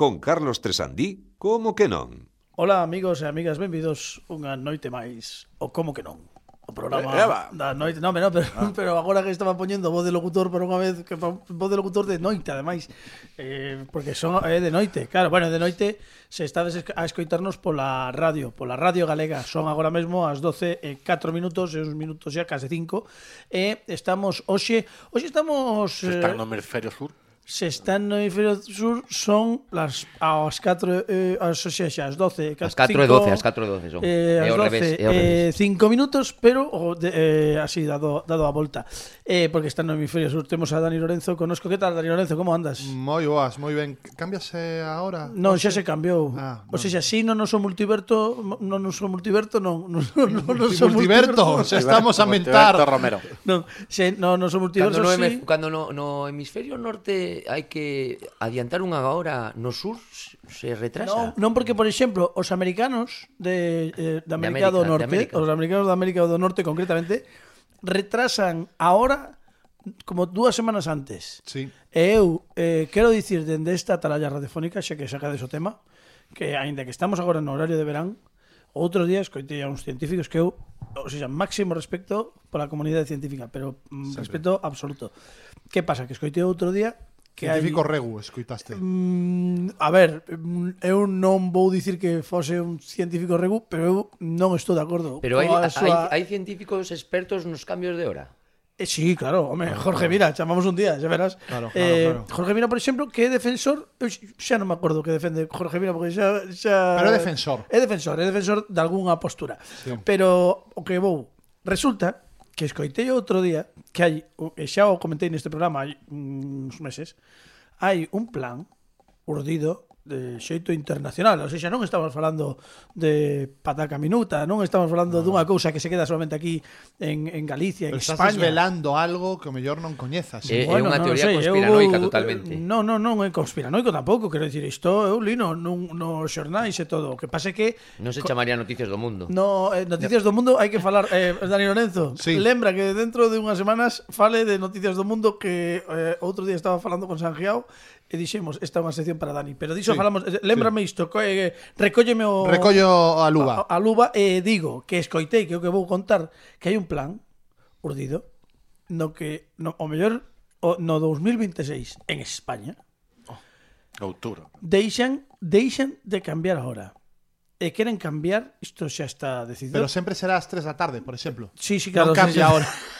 con Carlos Tresandí, como que non? Ola amigos e amigas, benvidos unha noite máis O como que non O programa eh, Eva. da noite Non, pero, ah. pero agora que estaba poñendo voz de locutor por unha vez que Voz de locutor de noite, ademais eh, Porque son eh, de noite Claro, bueno, de noite se estades a escoitarnos pola radio Pola radio galega Son agora mesmo as 12 e 4 minutos E uns minutos xa case 5 E estamos hoxe Hoxe estamos... Eh, Están no hemisferio Sur se están no hemisferio sur son las aos 4 eh, as, o sea, xa, as 12, as 4 e 12, as 4 e 12 son. Eh, é ao 12, revés, é ao eh, 5 minutos, pero o de, eh, así dado dado a volta. Eh, porque están no hemisferio sur temos a Dani Lorenzo, conosco que tal Dani Lorenzo, como andas? Moi boas, moi ben. Cámbiase ahora? Non, xa se cambiou. Ah, o O sea, si non nos o multiverto, non nos o multiverto, non, non, non, non nos multiverto, xa estamos a mentar. Multiverto Romero. Non, se non nos o multiverso, cando no, sí. Cando no, no hemisferio norte hai que adiantar unha hora no sur se retrasa. Non, non porque por exemplo, os americanos de eh, de América, América do Norte, América. os americanos de América do Norte concretamente retrasan a hora como dúas semanas antes. Sí. E eu eh, quero dicir dende esta atalaya radiofónica, xa que sacades o tema, que aínda que estamos agora no horario de verán, outros días coitei a uns científicos que eu, ou seja, máximo respecto pola comunidade científica, pero mm, Sempre. respeto absoluto. Que pasa? Que escoitei outro día que hai... Científico regu, escuitaste. Mm, a ver, mm, eu non vou dicir que fose un científico regu, pero eu non estou de acordo. Pero hai, súa... hai, hai científicos expertos nos cambios de hora? Eh, sí, claro, home, Jorge Mira, chamamos un día, xa verás. Claro, claro, eh, claro. Jorge Mira, por exemplo, que é defensor, eu xa non me acordo que defende Jorge Mira, porque xa... xa... Pero é defensor. É defensor, é defensor de algunha postura. Sí. Pero o que vou, resulta que escoitei outro día, que hai, e xa o comentei neste programa hai uns meses, hai un plan urdido de xeito internacional, ou seja, non estamos falando de pataca minuta, non estamos falando no. dunha cousa que se queda solamente aquí en, en Galicia, Pero en estás España. velando algo que o mellor non coñezas. Eh, é, bueno, é unha teoría no sei, conspiranoica eu, totalmente. Non, non, non é conspiranoico tampouco, quero dicir isto, eu lino nun, nos xornais e todo, o que pase que... Non se chamaría Noticias do Mundo. No, eh, Noticias no. do Mundo hai que falar, eh, Dani Lorenzo, sí. lembra que dentro de unhas semanas fale de Noticias do Mundo que eh, outro día estaba falando con Sanjiao e dixemos, esta é unha sección para Dani, pero diso sí, falamos, lembrame sí. isto, co, eh, recólleme o... Recollo a luva. A, a luva e digo que escoitei, que o que vou contar, que hai un plan urdido, no que, no, o mellor, o, no 2026, en España, oh, outubro. deixan, deixan de cambiar a hora. E queren cambiar, isto xa está decidido. Pero sempre será ás 3 da tarde, por exemplo. Sí, sí, claro. Non cambia a hora.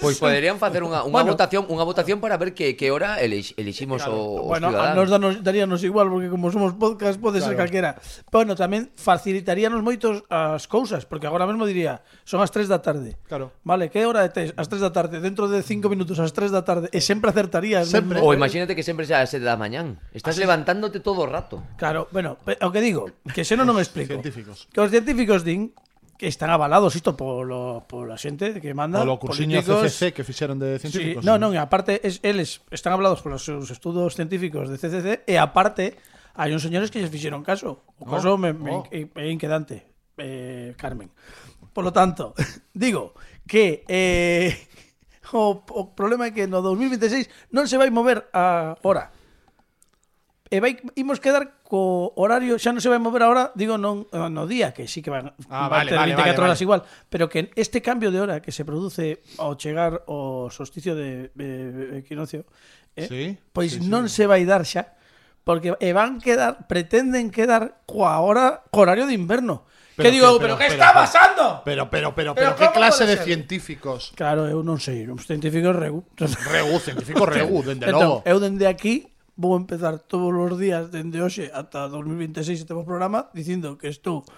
Pois poderían facer unha, unha bueno, votación unha votación para ver que, que hora elix, eliximos claro. os bueno, ciudadanos. Bueno, nos danos, daríanos igual, porque como somos podcast pode claro. ser calquera. Bueno, tamén facilitaríanos moitos as cousas, porque agora mesmo diría, son as 3 da tarde. Claro. Vale, que hora é tes? As 3 da tarde, dentro de 5 minutos as 3 da tarde, e sempre acertarías. Sempre. Mesmo. O imagínate que sempre sea as 7 da mañán. Estás Así. levantándote todo o rato. Claro, bueno, o que digo, que xeno non, non me explico. Científicos. Que os científicos din que están avalados isto polo, pola xente que manda polo cursiño CCC que fixeron de científicos. sí, non, non, e aparte es, eles están avalados polos seus estudos científicos de CCC e aparte hai uns señores que se fixeron caso o oh, caso oh, me, me, oh. é inquedante eh, Carmen. Por lo tanto, digo que eh, o, o problema é que no 2026 non se vai mover ah, a hora E vai, imos quedar co horario, xa non se vai mover agora, digo non eh, no día, que sí que van, ah, vale, ter vale, 24 vale, horas vale. igual, pero que este cambio de hora que se produce ao chegar o solsticio de eh, equinoccio, eh, sí, pois sí, non sí. se vai dar xa, porque e van quedar, pretenden quedar coa hora, co horario de inverno. Pero, que digo, pero, pero, que está pasando? Pero, pero, pero, pero, ¿qué clase de científicos? Claro, eu non sei, uns científicos regu. Regu, científico regu, dende entón, logo. Eu dende aquí vou empezar todos os días dende hoxe ata 2026 este programa dicindo que estou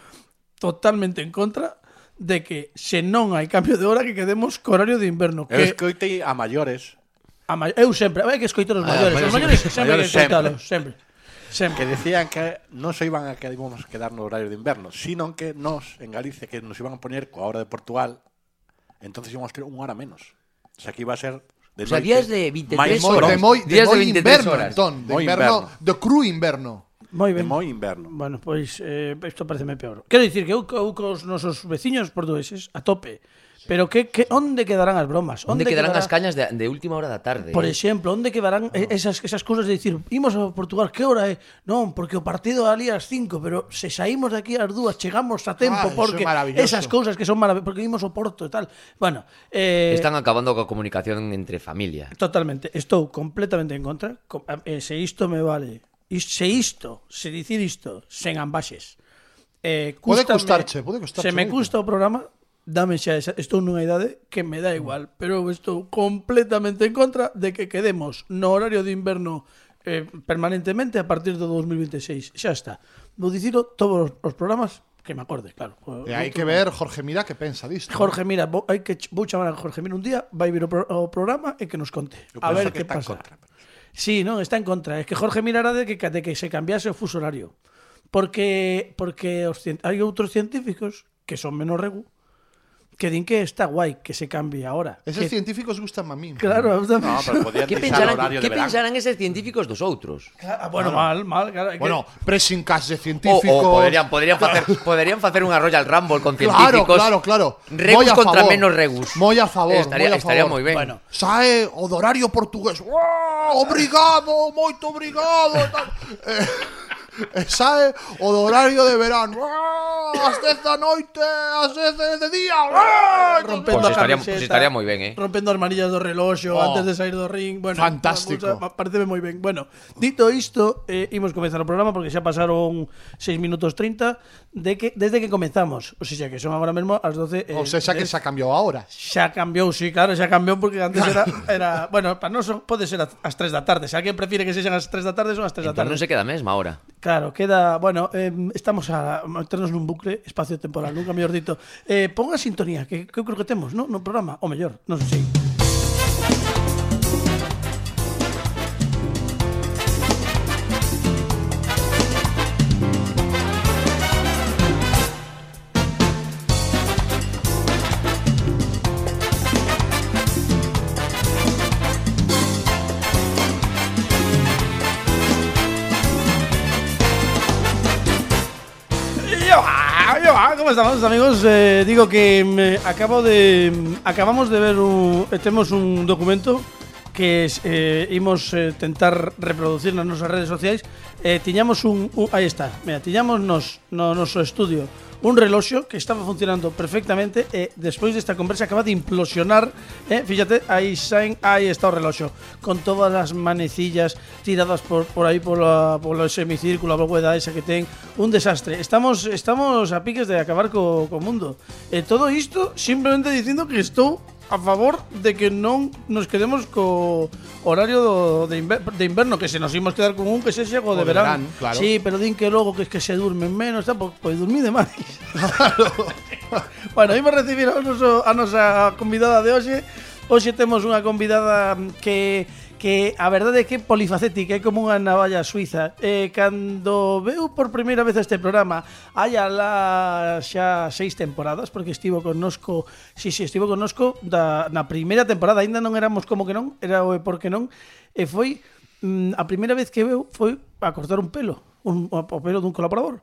totalmente en contra de que se non hai cambio de hora que quedemos co horario de inverno. Que... Eu escoitei a maiores. A ma... Eu sempre, hai que escoitar os maiores. Ah, os maiores sempre que sempre. Sempre. Que decían que non se iban a que íbamos a quedar no horario de inverno, sino que nos, en Galicia, que nos iban a poner coa hora de Portugal, entonces íbamos a ter unha hora menos. O sea, que iba a ser De o sea, días de 23 horas. De moi, de días moi de 23 inverno, horas. Entón, de moi inverno, inverno, do cru inverno. Moi ben. De moi inverno. Bueno, pois eh, isto pareceme peor. Quero dicir que eu, eu cos nosos veciños portugueses a tope. Pero que, que onde quedarán as bromas? Onde, onde quedarán, quedará... as cañas de, de última hora da tarde? Por eh? exemplo, onde quedarán no. esas, esas cousas de dicir imos a Portugal, que hora é? Non, porque o partido ali ás 5, pero se saímos de aquí ás 2 chegamos a tempo, ah, porque esas cousas que son maravillosas, porque imos ao Porto e tal. Bueno, eh, Están acabando coa comunicación entre familia. Totalmente, estou completamente en contra. Eh, se isto me vale, se isto, se dicir isto, sen ambaxes. Eh, custame, pode custarche, pode custarche. Se me custa o programa, dame xa, esa, estou nunha idade que me dá igual, pero estou completamente en contra de que quedemos no horario de inverno eh, permanentemente a partir do 2026. Xa está. Vou dicilo todos os programas que me acorde, claro. E hai que ver Jorge Mira que pensa disto. Jorge Mira, vou, hai que vou chamar a Jorge Mira un día, vai vir o, pro, o programa e que nos conte. Eu a ver que, que pasa. Contra, pero... Sí, non, está en contra. Es que Jorge Mira era de que, de que se cambiase o fuso horario. Porque porque os, hai outros científicos que son menos regu que din que está guai que se cambie ahora. Eses que... científicos gustan a min. Claro, gustan no, pero podían que pensaran, horario que de pensarán eses científicos dos outros? Claro, ah, bueno, claro. mal, mal, claro, que... Bueno, pressing de científicos. O, o poderían poderían facer poderían facer unha Royal Rumble con científicos. Claro, claro, claro. Regus a contra favor. menos Regus. Moi a favor, estaría, moi a estaría favor. moi ben. Bueno, sae o do horario portugués. ¡Wow! Obrigado, moito obrigado. eh, E sae o do horario de verano As 10 da noite, as 10 de día. ¡Aaah! Rompendo pues estaría, pues estaría moi ben, eh. Rompendo as manillas do reloxo oh, antes de sair do ring. Bueno, fantástico. Mucha, pareceme moi ben. Bueno, dito isto, eh, imos comenzar o programa porque xa pasaron 6 minutos 30 de que desde que comenzamos, o sea, que son agora mesmo as 12 eh, O sea, xa que xa cambiou ahora. Xa cambiou, sí, claro, xa cambiou porque antes era era, bueno, para nós pode ser a las 3 da tarde. Se alguén prefire que sexan as 3 da tarde, son as 3 da entón tarde. non se queda a mesma hora. Claro, queda, bueno, eh, estamos a meternos nun bucle espacio-temporal, nunca mellor dito. Eh, pon a sintonía que, que creo que temos, no, no programa, o mellor, non sei. Estamos, amigos? Eh, digo que me acabo de acabamos de ver un temos un documento que eh, imos eh, tentar reproducir nas nosas redes sociais eh, tiñamos un, un está, mira, tiñamos nos, no estudio un reloxo que estaba funcionando perfectamente e despois desta conversa acaba de implosionar eh, fíjate, aí saen, aí está o reloxo con todas as manecillas tiradas por, por aí polo, polo semicírculo a bóveda esa que ten un desastre. Estamos estamos a piques de acabar co, co mundo. E todo isto simplemente dicindo que estou a favor de que non nos quedemos co horario do, de, inver, de inverno que se nos imos quedar con un que se xego de, de verán. verán claro. Sí, pero din que logo que es que se durmen menos, tá, pois, pois dormide máis. Bueno, imos recibir a, noso, a nosa convidada de hoxe. Hoxe temos unha convidada que que a verdade é que é polifacética, é como unha navalla suiza. Eh, cando veu por primeira vez este programa, hai alá xa seis temporadas, porque estivo connosco, si, sí, si, sí, estivo connosco da, na primeira temporada, aínda non éramos como que non, era o porque non, e foi, mm, a primeira vez que veu foi a cortar un pelo un, o pelo dun colaborador.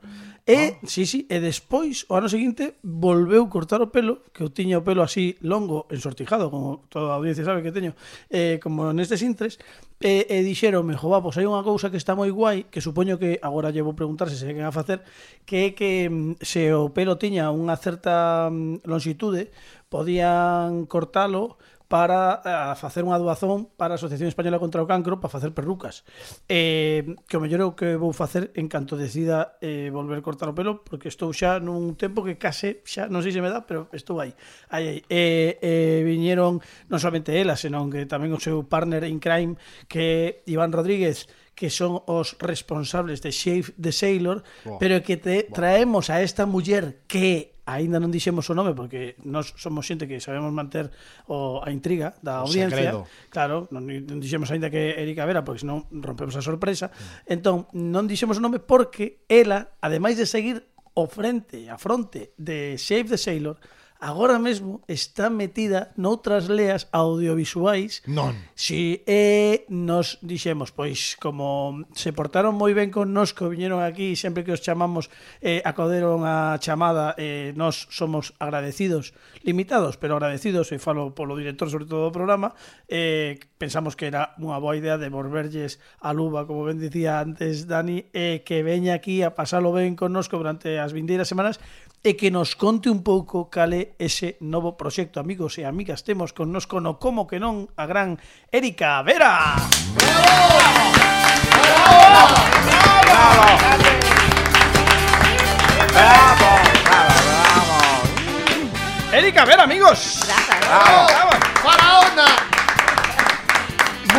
E, ah. sí, sí, e despois, o ano seguinte, volveu cortar o pelo, que eu tiña o pelo así longo, ensortijado, como toda a audiencia sabe que teño, eh, como nestes intres, e, e dixeronme, jo, pois hai unha cousa que está moi guai, que supoño que agora llevo preguntar se quen a facer, que é que mm, se o pelo tiña unha certa mm, longitude, podían cortalo para eh, a facer unha doazón para a Asociación Española contra o Cancro para facer perrucas. Eh, que o mellor é o que vou facer en canto decida eh, volver cortar o pelo, porque estou xa nun tempo que case, xa non sei se me dá, pero estou aí. aí, aí. Eh, eh, viñeron non somente ela, senón que tamén o seu partner in crime, que Iván Rodríguez, que son os responsables de Shave the Sailor, wow. pero que te traemos a esta muller que aínda non dixemos o nome porque nós somos xente que sabemos manter o, a intriga da o audiencia. Secreto. Claro, non, non dixemos aínda que Erika Vera porque senón rompemos a sorpresa. Sí. Entón, non dixemos o nome porque ela, ademais de seguir o frente, a fronte de Shave the Sailor, agora mesmo está metida noutras leas audiovisuais. Non. Si e nos dixemos, pois como se portaron moi ben con nos que viñeron aquí, sempre que os chamamos eh, acoderon a chamada, eh, nós somos agradecidos, limitados, pero agradecidos, e falo polo director sobre todo do programa, eh, pensamos que era unha boa idea de volverlles a luba, como ben dicía antes Dani, eh, que veña aquí a pasalo ben con nos durante as vindeiras semanas, e que nos conte un pouco cale ese novo proxecto. Amigos e amigas, temos con nos cono como que non a gran Erika Vera. ¡Bravo! ¡Bravo! ¡Bravo! ¡Bravo! ¡Bravo! ¡Bravo! ¡Bravo! Erika Vera, amigos. Bravo. Bravo. Bravo. Para.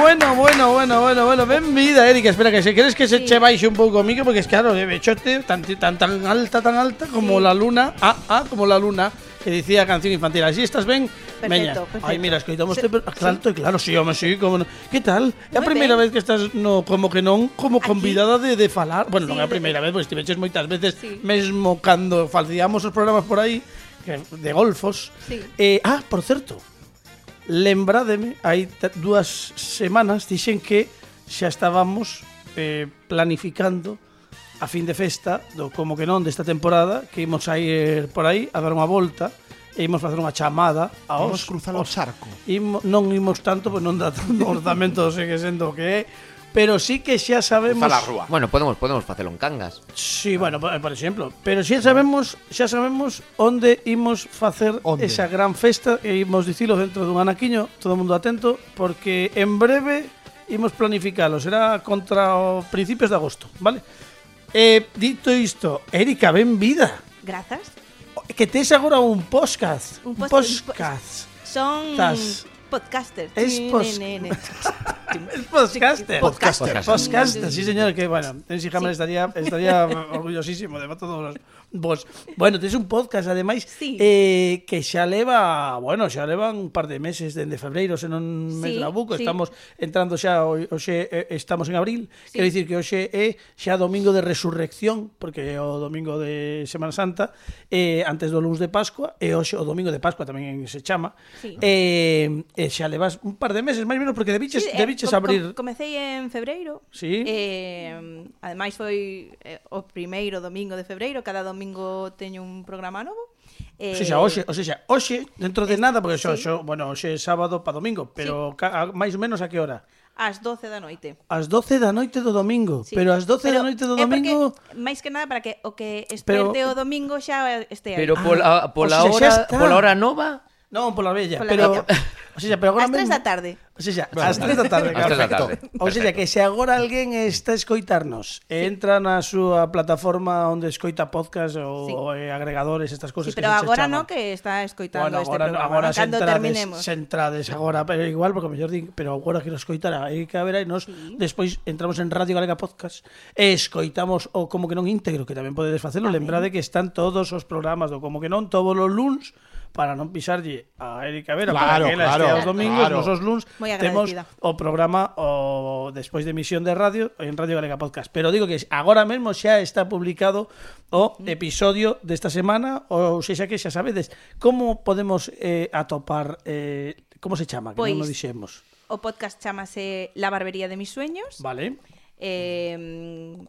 Bueno, bueno, bueno, bueno, bueno, benvida, Erika. Espera, que se queres que se Sí. che baixe un pouco o micro, porque es claro, de bechote tan, tan, tan alta, tan alta como Sí. la luna, ah, ah, como la luna, que dicía a canción infantil. Así estás ben? Perfecto, Veña. perfecto. Ai, mira, escoitamos te, claro, sí. claro, sí, home, sí, como no. Que tal? É a primeira vez que estás no como que non como Aquí. convidada de, de falar. Bueno, Sí, non é a primeira vez, pois estiveches moitas veces Sí. mesmo cando facíamos os programas por aí que de golfos. Sí. Eh, ah, por certo, Lembrádeme, hai dúas semanas dixen que xa estábamos eh, planificando a fin de festa do como que non desta temporada que imos a ir por aí a dar unha volta e imos facer unha chamada aos, imos cruzar o charco. Imo, non imos tanto, pois non dá tanto orzamento, segue sendo o que é pero sí que xa sabemos la rúa. Bueno, podemos podemos facelo en cangas. Sí, bueno, por, por exemplo, pero xa sabemos, xa sabemos onde imos facer Onde? esa gran festa e imos dicilo dentro dun anaquiño, todo mundo atento, porque en breve imos planificalo, será contra os principios de agosto, vale? Eh, dito isto, Erika, ben vida. Grazas. Que tes agora un podcast. Un Un post- podcast. Son Tas. podcasters. Es Sí, pos- El podcaster. Podcaster. Podcaster, sí, señor. Que bueno, Tensi Hammer sí. estaría, estaría orgullosísimo de todos vos. Bueno, tens un podcast, ademais, sí. eh, que xa leva, bueno, xa leva un par de meses dende febreiro, se non me sí, trabuco, sí. estamos entrando xa, hoxe eh, estamos en abril, sí. quero dicir que hoxe é xa domingo de resurrección, porque é o domingo de Semana Santa, eh, antes do lunes de Pascua, e hoxe o domingo de Pascua tamén se chama, sí. eh, e xa levas un par de meses, máis ou menos, porque debiches, sí, debiches eh, decidiches abrir... Comecei en febreiro. Sí. Eh, ademais foi eh, o primeiro domingo de febreiro, cada domingo teño un programa novo. Eh, o sea, eh, hoxe, o sea, hoxe, dentro de es, nada, porque xo, sí. xo, bueno, hoxe é sábado para domingo, pero sí. ca, a, máis ou menos a que hora? Ás 12 da noite. Ás 12 da noite do domingo, sí. pero ás 12 pero da noite do domingo... É porque, máis que nada para que o que esperte pero, o domingo xa este aí. Pero pola, pola, ah, pola, o sea, hora, pola hora nova Non, pola vella, pola pero vella. O sea, pero agora As 3 da tarde. O sea, as 3 da tarde, perfecto. da tarde. O sea, que se agora alguén está a escoitarnos e entra na súa plataforma onde escoita podcast ou sí. eh, agregadores, estas cousas sí, pero que se agora no que está escoitando bueno, agora, este programa. Agora se entrades, terminemos. se entrades agora, pero igual, porque mellor din, pero agora que nos escoitar, aí que haber e nos sí. despois entramos en Radio Galega Podcast e escoitamos o como que non íntegro, que tamén podedes facelo, lembrade que están todos os programas do como que non todos os luns para non pisarlle a Erika Vera claro, para que ela claro, estea os domingos, claro. nosos luns temos o programa o despois de emisión de radio en Radio Galega Podcast. Pero digo que agora mesmo xa está publicado o mm. episodio desta semana, ou sexa que xa sabedes como podemos eh, atopar eh, como se chama, que pois, non o dixemos. O podcast chamase La barbería de mis sueños. Vale. Eh,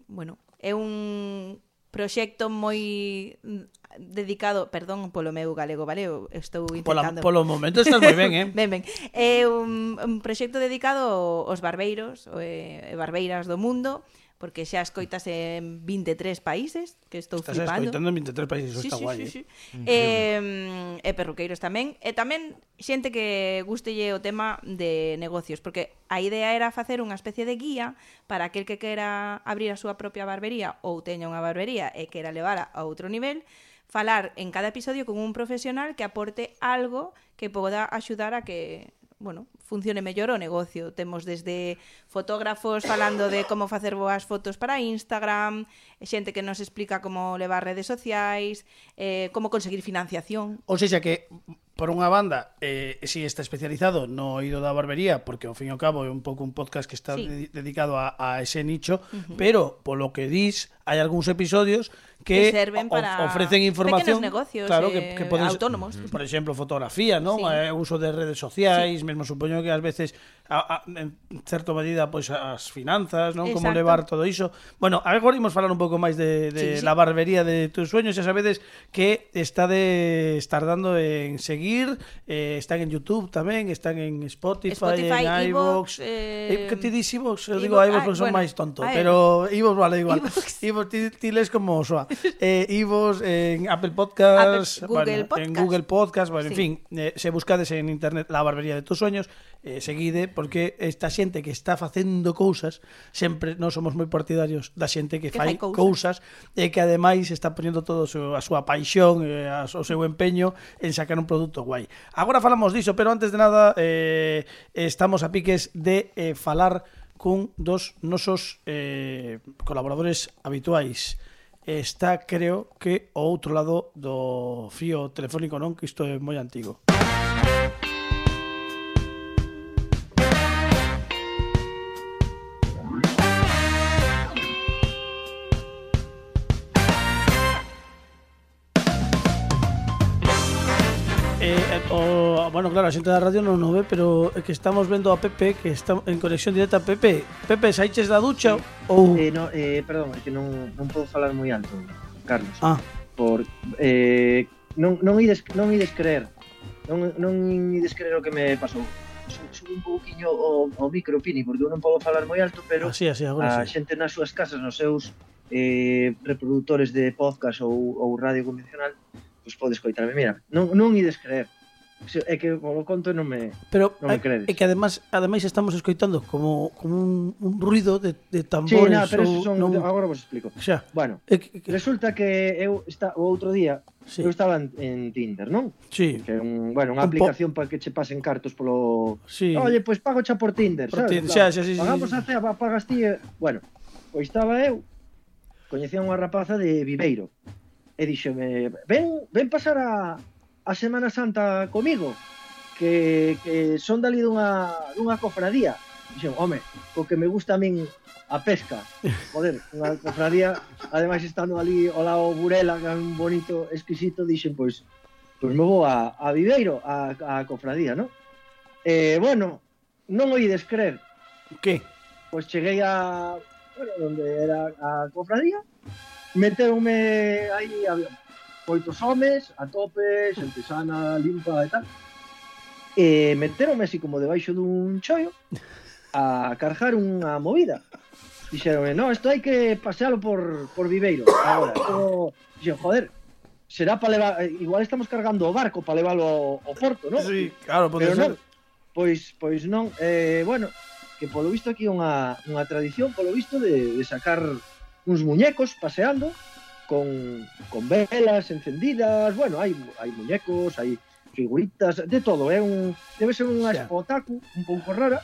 bueno, é un proxecto moi dedicado, perdón polo meu galego, vale? Eu estou intentando. Polo momento estás moi ben, eh? ben, ben. É un, un proxecto dedicado aos barbeiros eh, e barbeiras do mundo porque xa escoitas en 23 países, que estou Estás flipando. Estás escoitando en 23 países, sí, está sí, guai. Sí, eh. sí. Eh, e perruqueiros tamén, e tamén xente que gustelle o tema de negocios, porque a idea era facer unha especie de guía para aquel que quera abrir a súa propia barbería ou teña unha barbería e quera levala a outro nivel, falar en cada episodio con un profesional que aporte algo que poda axudar a que bueno, funcione mellor o negocio. Temos desde fotógrafos falando de como facer boas fotos para Instagram, xente que nos explica como levar redes sociais, eh, como conseguir financiación. Ou seja que, por unha banda, eh, si está especializado no oído da barbería, porque ao fin e ao cabo é un pouco un podcast que está sí. de dedicado a, a ese nicho, uh -huh. pero polo que dis, hai algúns episodios que, Que serven para ofrecen información negocios, claro, eh, que, que podes, autónomos. por exemplo, fotografía, non? Sí. Eh, uso de redes sociais, mesmo supoño que ás veces a, a, en certo medida pois as finanzas, non? Como levar todo iso. Bueno, agora imos falar un pouco máis de, de sí, sí. la barbería de tus sueños, xa sabedes que está de estar dando en seguir, eh, están en YouTube tamén, están en Spotify, Spotify en iVoox, eh, eh, que ti dis iVoox, eu digo iVoox porque ah, son bueno, máis tonto, pero iVoox vale igual. iVoox ti, ti les como soa. Eh, iVoox en Apple Podcast, Apple, Google bueno, Podcast. en Google Podcast, bueno, sí. en fin, eh, se buscades en internet la barbería de tus sueños, eh, seguide porque esta xente que está facendo cousas sempre non somos moi partidarios da xente que, que fai, fai cousas. cousas e que ademais está poñendo todo a súa paixón e a, o seu empeño en sacar un produto guai. Agora falamos diso, pero antes de nada eh, estamos a piques de eh, falar cun dos nosos eh, colaboradores habituais está, creo, que o outro lado do fío telefónico, non? Que isto é moi antigo. Eh, eh, o, bueno, claro, a xente da radio non o ve, pero é que estamos vendo a Pepe, que está en conexión directa a Pepe. Pepe, saiches da ducha ou... Eh, no, eh, perdón, é que non, non podo falar moi alto, Carlos. Ah. Por, eh, non, non, ides, non ides creer, non, non ides creer o que me pasou. Sube un pouquiño o, o micro, Pini, porque eu non podo falar moi alto, pero ah, así, así, agora a sí. xente nas súas casas, nos seus eh, reproductores de podcast ou, ou radio convencional, pois podes coitarme, mira, non, non ides creer. É que polo conto non me, Pero, non me credes. É que ademais, ademais estamos escoitando como, como un, un ruido de, de tambores. Sí, pero ou, son, non... agora vos explico. Xa. Bueno, é que, que... resulta que eu está, o outro día sí. eu estaba en, en Tinder, non? Sí. Que é un, bueno, unha un aplicación po... para que che pasen cartos polo... Sí. Oye, pois pues pago xa por Tinder, por sabes? Tinder. Xa, xa, xa, xa, Pagamos sí, sí. a cea, pagas ti... Bueno, pois estaba eu, coñecía unha rapaza de Viveiro e díxome, ven, ven pasar a, a Semana Santa comigo, que, que son dali dunha, dunha cofradía. Dixen, home, co que me gusta a min a pesca. Joder, unha cofradía, ademais estando ali ao lado Burela, que é un bonito, exquisito, dixen, pois, pois me vou a, a Viveiro, a, a cofradía, non? E, eh, bueno, non o ides creer. Que? Pois cheguei a, bueno, onde era a cofradía, meteume aí avión. Oitos homes, a tope, xente sana, limpa e tal. E meteronme así como debaixo dun choio a carjar unha movida. Dixeronme, no, isto hai que pasealo por, por Viveiro. Agora, como... Dixen, joder, será para levar... Igual estamos cargando o barco para leválo ao, ao porto, non? Sí, claro, pode Pero ser. Non, pois, pois non, eh, bueno, que polo visto aquí unha, unha tradición, polo visto de, de sacar uns muñecos paseando con, con velas encendidas, bueno, hai, hai muñecos, hai figuritas, de todo, é eh? un debe ser unha expo otaku un pouco rara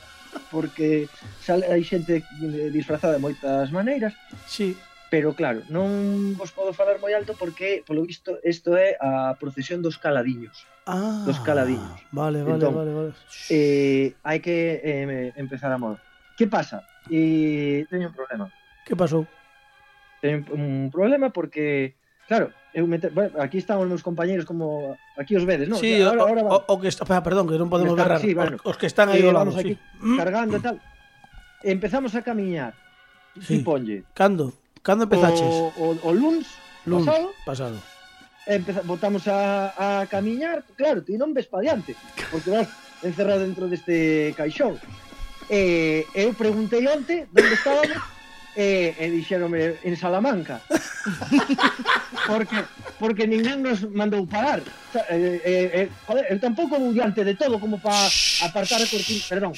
porque sale, hai xente disfrazada de moitas maneiras. Sí. Pero claro, non vos podo falar moi alto porque polo visto isto é a procesión dos caladiños. Ah, dos caladiños. Vale, vale, entón, vale, vale. Eh, hai que eh, empezar a modo. Que pasa? Eh, teño un problema. Que pasou? ten un problema porque, claro, eu meter, bueno, aquí están os meus compañeiros como aquí os vedes, non? Sí, ahora, o, ahora o, o que está, perdón, que non podemos están, berrar, sí, bueno, os, os que están aí eh, ao lado, sí. Mm. cargando e tal. Empezamos a camiñar. Sí. Suponlle. Cando? Cando empezaches? O, o, o luns, luns pasado. pasado. Empeza, botamos a, a camiñar, claro, ti non ves pa diante, porque vas encerrado dentro deste caixón. Eh, eu preguntei onte onde estábamos e, e dixeronme en Salamanca. porque porque ninguén nos mandou parar. Eh, eh, eh, joder, eu tampouco vou diante de todo como para apartar a cortina, perdón.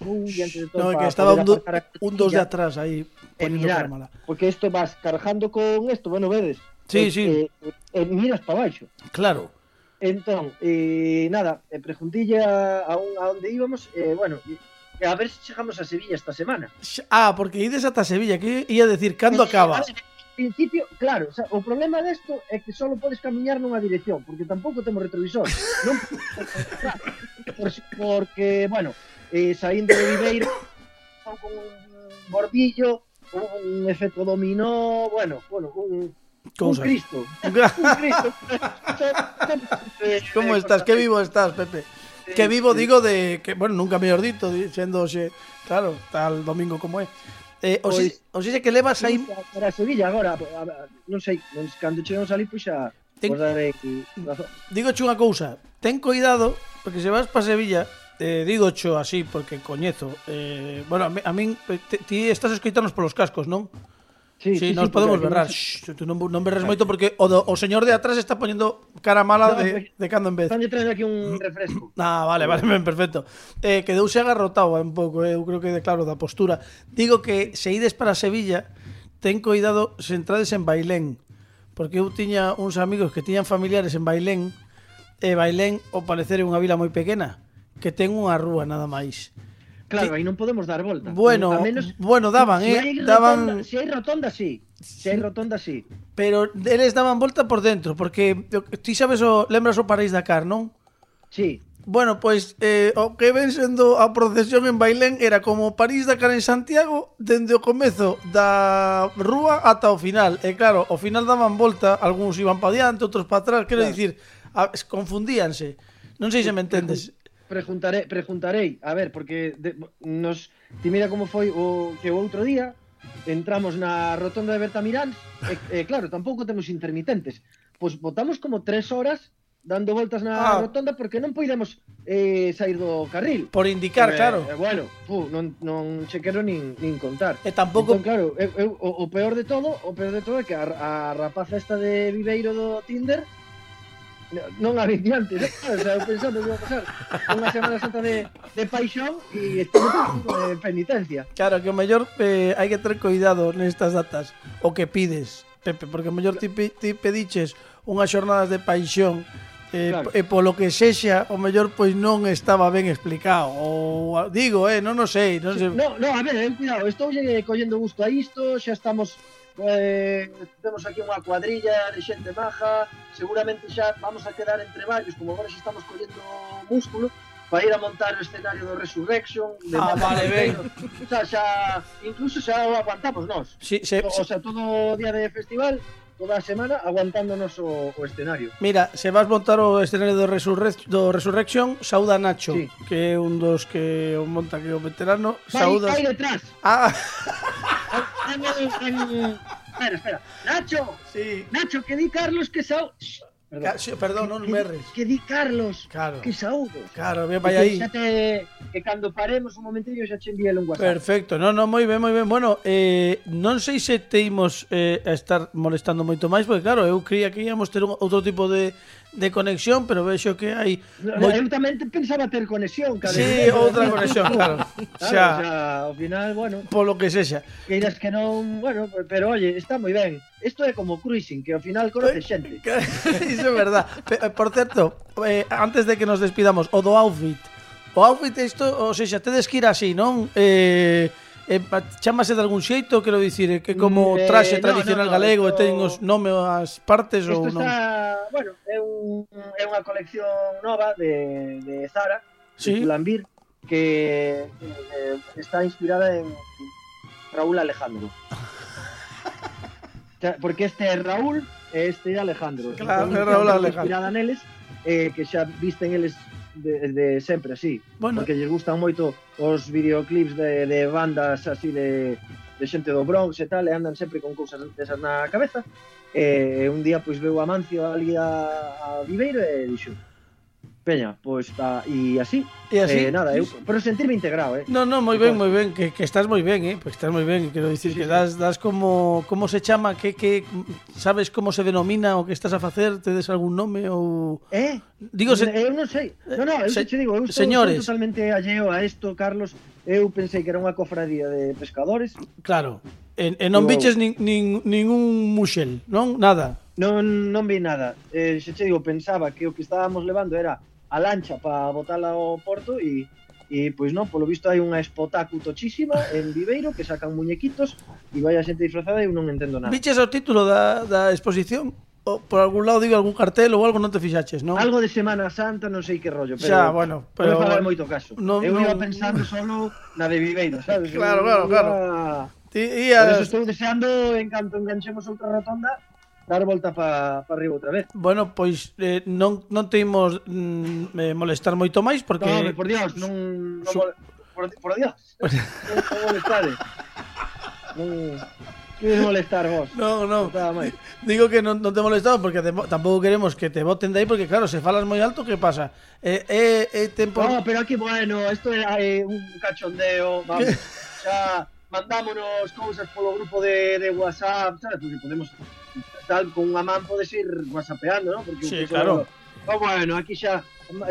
Vou diante de todo No, que estaba un, do, apartar a un dos de atrás aí e poniendo mirar, porque isto vas cargando con isto, bueno, vedes. Sí, e, sí. Miras para baixo. Claro. Entón, eh, nada, eh, preguntille a, a, un, a onde íbamos, eh, bueno, a ver se chegamos a Sevilla esta semana. Ah, porque ides ata Sevilla, que ia decir cando Eh, acaba. principio, claro, o, sea, o problema desto é que só podes camiñar nunha dirección, porque tampouco temos retrovisor. Non por, porque, bueno, eh, saindo de Viveiro, con un bordillo, un efecto dominó, bueno, bueno, un, Cristo. Un Cristo. Como estás? Que vivo estás, Pepe? que vivo, sí. digo, de que, bueno, nunca mellor dito, dicendo, xe, claro, tal domingo como é. Eh, o, pois, si, o si que levas aí... Para Sevilla agora, non sei, non, cando chegamos ali, pois xa... Ten... Digo unha cousa, ten cuidado, porque se vas para Sevilla, eh, digo cho así, porque coñezo, eh, bueno, a, min, a min, ti estás escoitarnos polos cascos, non? Sí, sí, sí, nos sí, podemos berrar. Shhh, tú non, non berres moito porque o, do, o señor de atrás está poñendo cara mala no, de, de cando en vez. Están traendo aquí un refresco. Ah, vale, vale, ben, perfecto. Eh, quedouse agarrotado eh, un pouco, eh, eu creo que, claro, da postura. Digo que se ides para Sevilla, ten cuidado se entrades en Bailén. Porque eu tiña uns amigos que tiñan familiares en Bailén, e Bailén, ao parecer, é unha vila moi pequena, que ten unha rúa nada máis. Claro, aí non podemos dar volta. Bueno, a menos, bueno daban, si eh, hai daban Se si hai rotonda, si. Se si hai rotonda, si. Pero eles daban volta por dentro, porque ti sabes o lembras o París Dakar, non? Sí. Bueno, pois eh, o que ven sendo a procesión en Bailén era como París da Cara en Santiago dende o comezo da rúa ata o final. E claro, ao final daban volta, algúns iban pa diante, outros para atrás, quero claro. dicir, a, confundíanse. Non sei se me entendes preguntaré, preguntarei, a ver, porque de, nos ti mira como foi o que o outro día entramos na rotonda de Bertamirán e, e claro, tampouco temos intermitentes. Pois botamos como tres horas dando voltas na ah. rotonda porque non poidemos eh, sair do carril. Por indicar, eh, claro. Eh, bueno, pu, non, non che quero nin, nin contar. E tampouco... Entón, claro, eu, eu, o, o peor de todo, o peor de todo é que a, a rapaza esta de Viveiro do Tinder non a viciante, ¿no? O sea, pensando que iba a pasar unha Semana Santa de, de paixón e estuve de penitencia. Claro, que o mellor eh, hai que ter cuidado nestas datas o que pides, Pepe, porque o mellor ti, ti pediches unhas xornadas de paixón Eh, claro. e polo que sexa, o mellor pois non estaba ben explicado. Ou digo, eh, non o sei, non sei. No, no, a ver, eh, cuidado, estou lle eh, collendo gusto a isto, xa estamos eh, temos aquí unha cuadrilla de xente maja, seguramente xa vamos a quedar entre varios, como agora xa estamos collendo músculo, para ir a montar o escenario do Resurrection de Ah, vale, ben o sea, xa, incluso xa o aguantamos nós sí, se, o, o sea, todo o día de festival toda a semana aguantándonos o, o escenario. Mira, se vas montar o escenario do, Resurre do Resurrection, sauda Nacho, sí. que é un dos que o monta que o veterano. Vai, vai detrás. Ah. espera, espera. Nacho, sí. Nacho, que di Carlos que sao... Perdón, Ca perdón non merres. Que, di Carlos claro. que saúdo. Claro, ve vai aí. Que, te, que cando paremos un momentillo xa che envíe un WhatsApp. Perfecto, No, no, moi ben, moi ben. Bueno, eh, non sei se te imos eh, a estar molestando moito máis, porque claro, eu creía que íamos ter un, outro tipo de, de conexión, pero veo yo que hay. No, yo también pensaba tener conexión. Sí, otra conexión, claro. claro o, sea, al final, bueno. Por lo que sea. Que dirás que no, bueno, pero oye, está muy bien. Esto es como cruising, que al final conoces eh, gente. Eso es verdad. Eh, por cierto, eh, antes de que nos despidamos, o do outfit. O outfit esto o sea, tedes que ir así, non? Eh, chamase de algún xeito, quero dicir, eh, que como eh, traxe no, tradicional no, no, galego e esto- ten os nome as partes Isto ou non? está, bueno, é, un, é unha colección nova de, de Zara, Sí. de Pull&Bear, que eh, está inspirada en Raúl Alejandro. Porque este é Raúl e este é Alejandro. Claro, é Raúl Alejandro. Inspirada neles, eh, que xa visten eles de, de sempre, sí. Bueno. Porque lles gustan moito os videoclips de, de bandas así de, de xente do Bronx e tal, e andan sempre con cousas desas na cabeza. E un día pois veu a Mancio ali a, a Viveiro e dixo, Peña, pois pues, e así. E así. Eh, nada, eu pero sentirme integrado, eh. No, no, moi ben, moi ben, que, que estás moi ben, eh, pues estás moi ben, quero dicir sí, que das das como como se chama, que que sabes como se denomina o que estás a facer, tedes algún nome ou Eh? Digo, se... Eh, eu non sei. Non, non, eu se... te digo, eu estou, señores... estou totalmente alleo a isto, Carlos. Eu pensei que era unha cofradía de pescadores. Claro. E, e non biches nin, nin, ningún muxel, non? Nada. Non, non vi nada. Eh, xe che digo, pensaba que o que estábamos levando era a lancha para botala ao porto e E pois non, polo visto hai unha espotacu tochísima en Viveiro que sacan muñequitos e vai a xente disfrazada e eu non entendo nada. Viches o título da, da exposición? O, por algún lado digo algún cartel ou algo non te fixaches, non? Algo de Semana Santa, non sei que rollo, pero Xa, bueno, pero non falar moito caso. Non, eu no... iba pensando solo na de Viveiro, sabes? Claro, claro, claro. Iba... Ti, ia... Por eso estou deseando en canto enganchemos outra rotonda dar volta para pa arriba outra vez. Bueno, pois eh, non, non mm, eh, molestar moito máis porque... No, por Dios, non, non Su- mole- por, por Dios. non, non molestade. Non, molestar vos. No, no. Digo que non, non te molestado porque te, tampouco queremos que te voten de aí porque claro, se falas moi alto, que pasa? Eh, eh, eh, tempo... No, pero aquí, bueno, esto é eh, un cachondeo, vamos. Xa mandámonos cousas polo grupo de, de WhatsApp, sabes? Porque podemos tal con unha man podes ir whatsappeando, ¿no? Porque sí, claro. Oh, bueno, aquí xa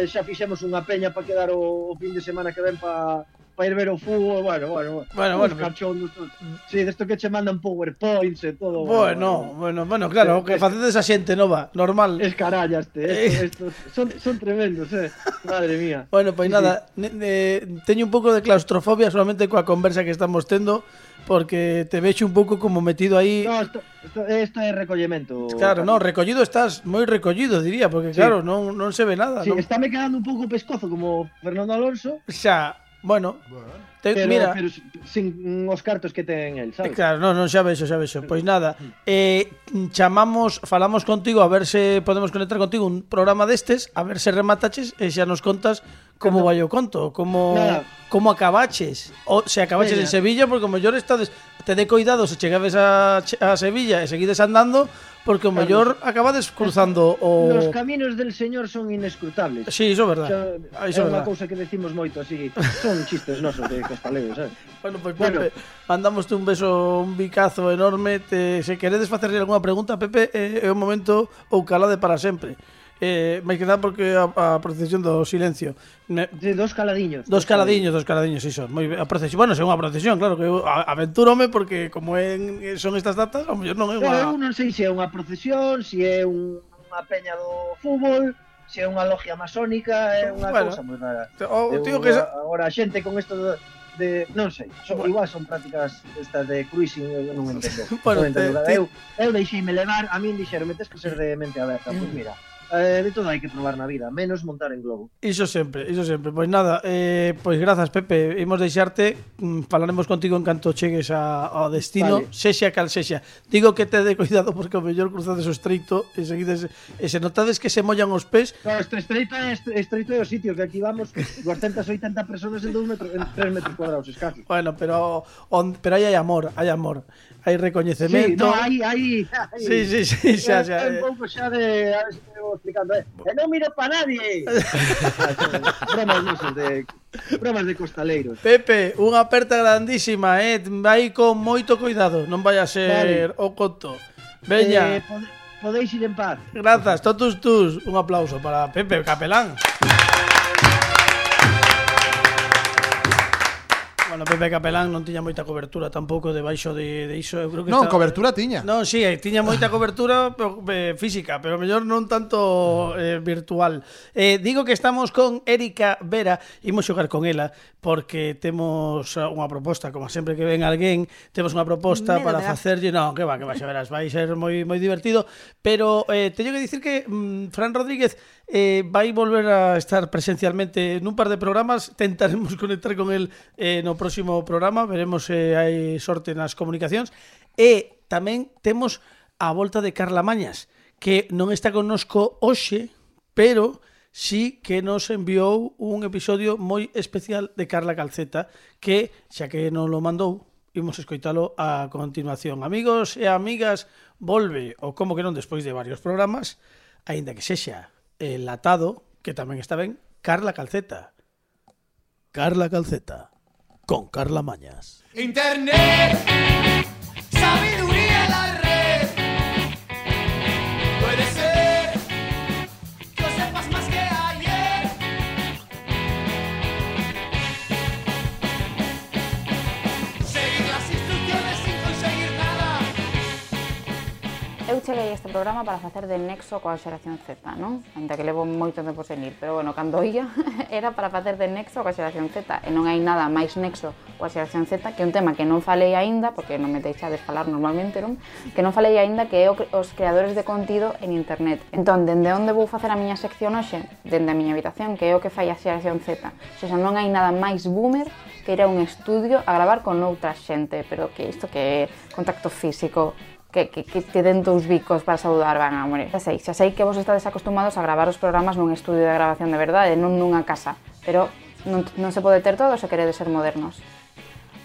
xa fixemos unha peña para quedar o, o fin de semana que ven para pa ir ver o fútbol, bueno, bueno, Bueno, uns bueno, cachondos, todos. Sí, desto que che mandan powerpoints e todo. Bueno, bueno, bueno, claro, o que facedes a xente nova, normal. Es carallas, te, esto, esto, son, son tremendos, eh. Madre mía. Bueno, pois Sí, nada, ne, ne, teño un pouco de claustrofobia solamente coa conversa que estamos tendo porque te vexo un pouco como metido aí. No, esto, esto, esto é recollemento. Claro, no, recollido estás moi recollido, diría, porque Sí. claro, non, non se ve nada, Sí, non? está me quedando un pouco pescozo como Fernando Alonso, Xa, Bueno, bueno. Te, pero, mira, pero sin os cartos que ten el, sabes? Eh, claro, non, non, xa vexo, xa vexo. Pois nada, eh, chamamos, falamos contigo a ver se podemos conectar contigo un programa destes, a ver se remataches eh, e xa nos contas como vai o conto, como Nada. como acabaches, o se acabaches Mira. en Sevilla porque o mellor estades tede cuidado se chegades a, a Sevilla e seguides andando porque o claro. mellor acabades cruzando o Los caminos del Señor son inescrutables. Si, sí, iso é verdade. Xa, ah, iso é unha cousa que decimos moito así, son chistes nosos de Caspalegos, sabes? Bueno, pois bueno. Pepe, bueno. un beso, un bicazo enorme. Te, se queredes facerle algunha pregunta, Pepe, é, eh, é o momento ou calade para sempre eh, máis que nada porque a, a procesión do silencio me... de dos caladiños dos caladiños, dos caladiños, iso moi, a procesión, bueno, é unha procesión, claro que eu aventúrome porque como en, son estas datas ao mellor non é unha... eu non sei se é unha procesión se é unha peña do fútbol se é unha logia masónica é unha bueno, cousa moi rara o, tío que... que... agora a xente con isto de de non sei, son, bueno. igual son prácticas estas de cruising, eu non entendo. bueno, non entendo te, te... Eu, eu deixeime levar, a min dixeron, metes que ser de mente aberta, pois pues mira eh, de todo hai que probar na vida, menos montar en globo. Iso sempre, iso sempre. Pois nada, eh, pois grazas Pepe, imos deixarte, mm, falaremos contigo en canto chegues a, ao destino, vale. sexa cal sexa. Digo que te de cuidado porque o mellor cruzades o estreito e seguides e se notades que se mollan os pés. No, este estreito é este, estreito é o sitio que aquí vamos 280 personas en 2 metros en 3 metros cuadrados escasos. Bueno, pero on, pero aí hai amor, hai amor hai recoñecemento. Sí, no, hai, hai, hai. Sí, sí, sí, xa, xa. Un eh. pouco xa de, a ver se me vou explicando, eh. E non miro pa nadie. bromas disos de bromas de costaleiros. Pepe, unha aperta grandísima, eh. Vai con moito cuidado, non vai a ser vale. o conto. Veña. Eh, pode, podeis ir en paz. Grazas, totus tus. Un aplauso para Pepe Capelán. Aplausos. Bueno, Pepe Capelán non tiña moita cobertura tampouco debaixo de, de iso. Eu creo que non, está... cobertura tiña. Non, sí, eh, tiña moita cobertura pero, eh, física, pero mellor non tanto eh, virtual. Eh, digo que estamos con Erika Vera, imos xogar con ela, porque temos eh, unha proposta, como sempre que ven alguén, temos unha proposta Medo para facerlle... Non, que va, que va, xa verás, vai ser moi moi divertido, pero eh, teño que dicir que mm, Fran Rodríguez eh, vai volver a estar presencialmente nun par de programas, tentaremos conectar con el eh, no próximo programa, veremos se eh, hai sorte nas comunicacións, e tamén temos a volta de Carla Mañas, que non está connosco hoxe, pero sí que nos enviou un episodio moi especial de Carla Calceta, que, xa que non lo mandou, imos escoitalo a continuación. Amigos e amigas, volve, ou como que non despois de varios programas, aínda que sexa. Enlatado, que tamén está ben, Carla Calceta. Carla Calceta, con Carla Mañas. Internet, chega este programa para facer de nexo coa xeración Z, non? Ainda que levo moito tempo sen ir, pero bueno, cando ia era para facer de nexo coa xeración Z e non hai nada máis nexo coa xeración Z que un tema que non falei aínda, porque non me deixades falar normalmente, non? Que non falei aínda que é os creadores de contido en internet. Entón, dende onde vou facer a miña sección hoxe? Dende a miña habitación, que é o que fai a xeración Z. Xa, xa non hai nada máis boomer que ir a un estudio a gravar con outra xente, pero que isto que é contacto físico, que, que, que te den dous bicos para saudar, van a morir. Xa sei, xa sei que vos estades acostumados a gravar os programas nun estudio de grabación de verdade, non nunha casa, pero non, non se pode ter todo se queredes ser modernos.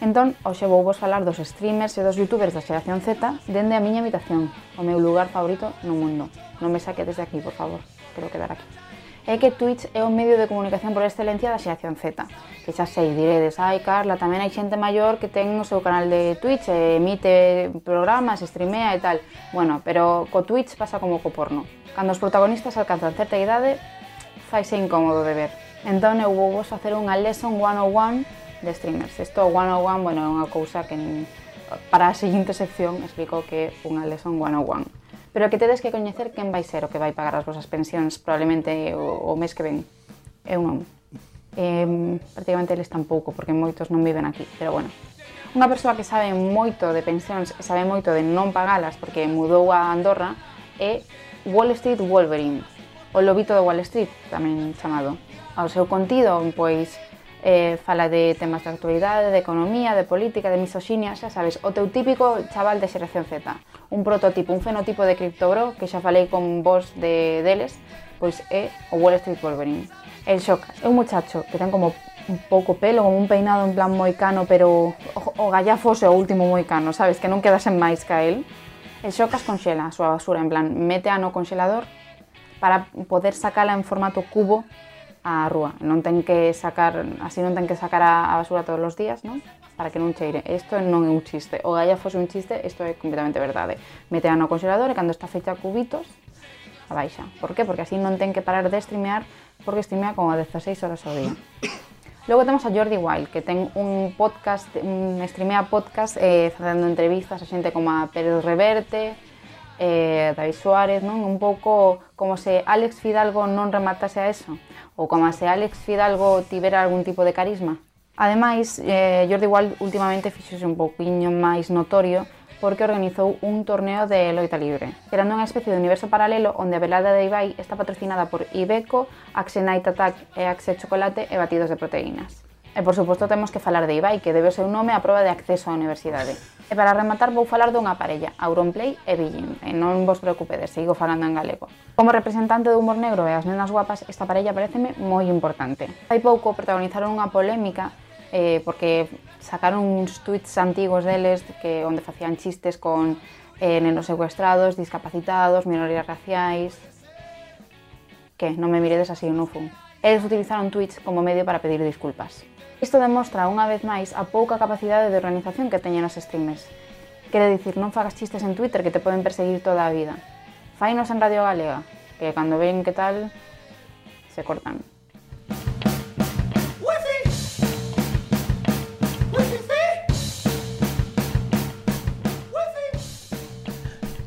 Entón, hoxe vou vos falar dos streamers e dos youtubers da xeración Z dende a miña habitación, o meu lugar favorito no mundo. Non me saque de aquí, por favor, quero quedar aquí é que Twitch é o medio de comunicación por excelencia da xeración Z. Que xa sei, diredes, ai Carla, tamén hai xente maior que ten o seu canal de Twitch, emite programas, streamea e tal. Bueno, pero co Twitch pasa como co porno. Cando os protagonistas alcanzan certa idade, faise incómodo de ver. Entón eu vou vos facer unha lesson 101 de streamers. Isto 101, bueno, é unha cousa que para a seguinte sección explico que é unha lesson 101 pero que tedes que coñecer quen vai ser o que vai pagar as vosas pensións probablemente o, o mes que ven. É un. Eh, prácticamente eles tampouco, porque moitos non viven aquí, pero bueno. Unha persoa que sabe moito de pensións e sabe moito de non pagalas porque mudou a Andorra é Wall Street Wolverine, o lobito de Wall Street, tamén chamado. Ao seu contido, pois, eh, fala de temas de actualidade, de economía, de política, de misoxinia, xa sabes, o teu típico chaval de xeración Z. Un prototipo, un fenotipo de criptobro que xa falei con vos de deles, pois é o Wall Street Wolverine. El Shock é un muchacho que ten como un pouco pelo, como un peinado en plan moicano, pero o, o gallá fose o último moicano, sabes, que non quedasen máis ca el. El Xocas conxela a súa basura, en plan, mete a no conxelador para poder sacala en formato cubo á rúa. Non ten que sacar, así non ten que sacar a, a basura todos os días, non? Para que non cheire. Isto non é un chiste. O galla fose un chiste, isto é completamente verdade. Mete no congelador e cando está feita a cubitos, a baixa. Por qué? Porque así non ten que parar de streamear, porque streamea como 16 horas ao día. Logo temos a Jordi Wild, que ten un podcast, un streamea podcast eh, entrevistas a xente como a Pérez Reverte, eh, David Suárez, non? Un pouco como se Alex Fidalgo non rematase a eso, ou como se Alex Fidalgo tivera algún tipo de carisma. Ademais, eh, Jordi Wild últimamente fixose un pouquiño máis notorio porque organizou un torneo de loita libre, creando unha especie de universo paralelo onde a velada de Ibai está patrocinada por Ibeco, Axe Night Attack e Axe Chocolate e batidos de proteínas. E por suposto temos que falar de Ibai, que debe o seu nome á prova de acceso á universidade. E para rematar vou falar dunha parella, Auronplay e Billin, e non vos preocupedes, sigo falando en galego. Como representante do humor negro e as nenas guapas, esta parella pareceme moi importante. Hai pouco protagonizaron unha polémica eh, porque sacaron uns tweets antigos deles que onde facían chistes con eh, nenos secuestrados, discapacitados, minorías raciais... Que non me miredes así, non fun. Eles utilizaron tweets como medio para pedir disculpas. Isto demostra unha vez máis a pouca capacidade de organización que teñen os streamers. Quere dicir, non fagas chistes en Twitter que te poden perseguir toda a vida. Fainos en Radio Galega, que cando ven que tal, se cortan.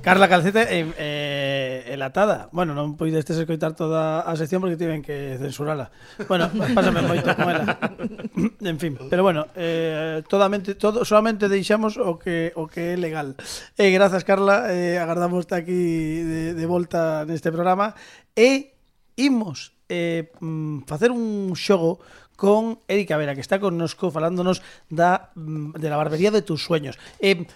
Carla Calceta eh, eh, elatada. Bueno, non poidestes escoitar toda a sección porque tiven que censurala. Bueno, pásame moito con ela. En fin, pero bueno, eh, todamente, todo, solamente deixamos o que, o que é legal. Eh, grazas, Carla. Eh, agardamos aquí de, de volta neste programa. E imos eh, mm, facer un xogo con Erika Vera, que está connosco falándonos da, mm, de la barbería de tus sueños. Eh,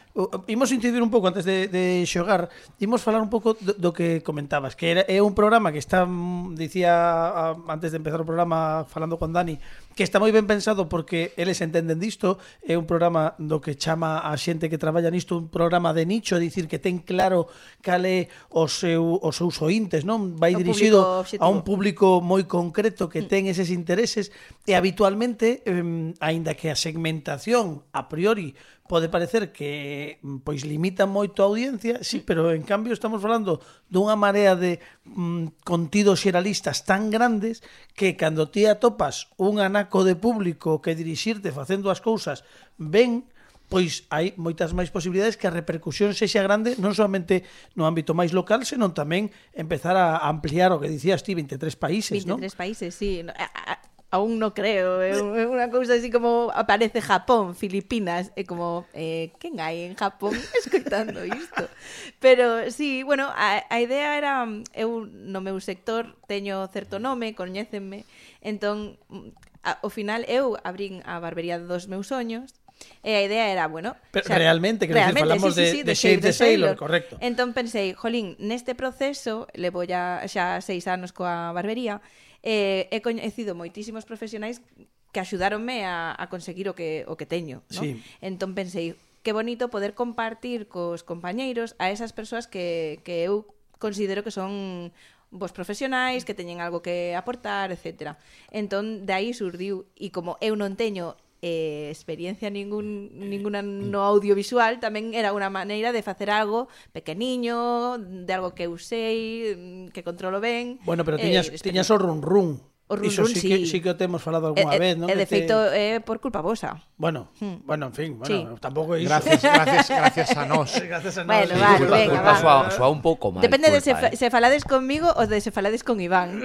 imos incidir un pouco antes de, de xogar, imos falar un pouco do, do que comentabas, que era, é un programa que está, mm, dicía antes de empezar o programa falando con Dani, que está moi ben pensado porque eles entenden disto, é un programa do que chama a xente que traballa nisto un programa de nicho, é dicir que ten claro cal é o seu, os seus ointes, non? Vai o dirixido a un público moi concreto que ten eses intereses e habitualmente, eh, aínda que a segmentación a priori pode parecer que mm, pois limita moito a audiencia, sí, mm. pero en cambio estamos falando dunha marea de mm, contidos xeralistas tan grandes que cando ti atopas un anaco de público que dirixirte facendo as cousas ben, pois hai moitas máis posibilidades que a repercusión sexa grande non solamente no ámbito máis local, senón tamén empezar a ampliar o que dicías ti, 23 países, 23 non? 23 países, sí. A, a, aún no creo, é unha cousa así como aparece Japón, Filipinas, é como, eh, quen hai en Japón escoitando isto? Pero sí, bueno, a, a idea era, eu no meu sector teño certo nome, coñécenme, entón, a, ao final eu abrín a barbería dos meus soños, E a idea era, bueno... Pero o sea, realmente, que realmente, decir, falamos sí, sí, sí, de, de Shave, the Sailor, Sailor, correcto. Entón pensei, jolín, neste proceso, levo ya xa seis anos coa barbería, eh, he coñecido moitísimos profesionais que axudáronme a, a conseguir o que, o que teño. ¿no? Sí. Entón pensei, que bonito poder compartir cos compañeiros a esas persoas que, que eu considero que son vos profesionais, que teñen algo que aportar, etc. Entón, de aí surdiu, e como eu non teño eh, experiencia ningún, ninguna no audiovisual, tamén era unha maneira de facer algo pequeniño, de algo que eu sei, mm, que controlo ben. Bueno, pero eh, tiñas, experiencia. tiñas o run run. O run, Iso run, sí, sí. Que, sí que o temos falado algunha e, vez, non? E de feito é eh, por culpa vosa. Bueno, hmm. bueno, en fin, bueno, sí. tampouco é iso. Gracias, gracias, gracias a nós. gracias a nós. Bueno, sí, vale, culpa, venga, culpa, va. Soa, soa un pouco mal. Depende culpa, de se, eh. se falades conmigo ou de se falades con Iván.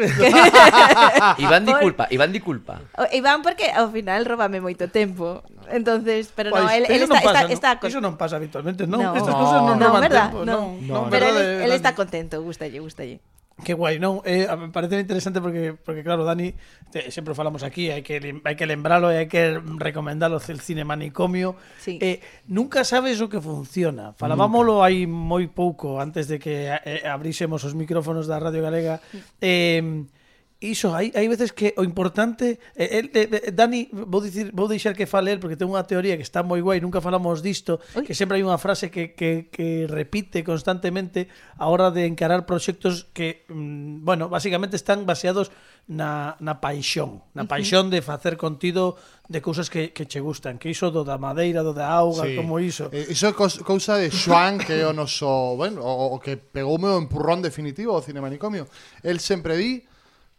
Iván di culpa, Iván di culpa. O, Iván porque ao final róbame moito tempo. Entonces, pero pois, no, él, él está, pasa, está, está, Iso non pasa habitualmente, non. No. Estas no, cosas non no, roban tempo, non. No, no, pero él, él eh, está contento, gustalle, gustalle. Que guai, non? Eh, parece interesante porque, porque claro, Dani, te, sempre falamos aquí, hai que, hai que lembralo e hai que recomendalo el cine manicomio. Sí. Eh, nunca sabes o que funciona. Falábamolo hai moi pouco antes de que eh, abrísemos os micrófonos da Radio Galega. Eh, iso, hai, hai veces que o importante el, el, el, Dani, vou dicir, vou deixar que fale el porque ten unha teoría que está moi guai, nunca falamos disto, Oi. que sempre hai unha frase que, que, que repite constantemente a hora de encarar proxectos que, mm, bueno, basicamente están baseados na, na paixón, na paixón de facer contido de cousas que, que che gustan, que iso do da madeira, do da auga, sí. como iso. Eh, iso é cousa de Xoan que é o noso, bueno, o, o que pegou o meu empurrón definitivo ao cinemanicomio. El sempre di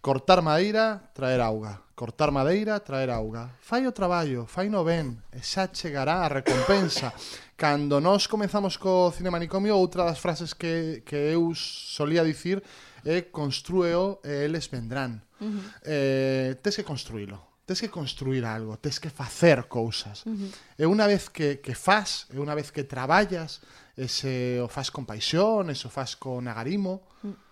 Cortar madeira, traer auga. Cortar madeira, traer auga. Fai o traballo, fai no ben, e xa chegará a recompensa. Cando nós comezamos co Cine Manicomio, outra das frases que, que eu solía dicir é construeo e eles vendrán. Uh -huh. eh, tes que construílo. Tes que construir algo, tes que facer cousas. Uh -huh. E unha vez que, que faz, e unha vez que traballas, e se o faz con paixón, e se o faz con agarimo, uh -huh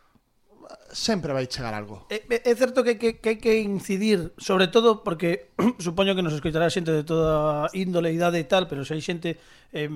sempre vai chegar algo. É, é certo que, que, que hai que incidir, sobre todo porque supoño que nos escoitará xente de toda índole, idade e tal, pero se hai xente eh,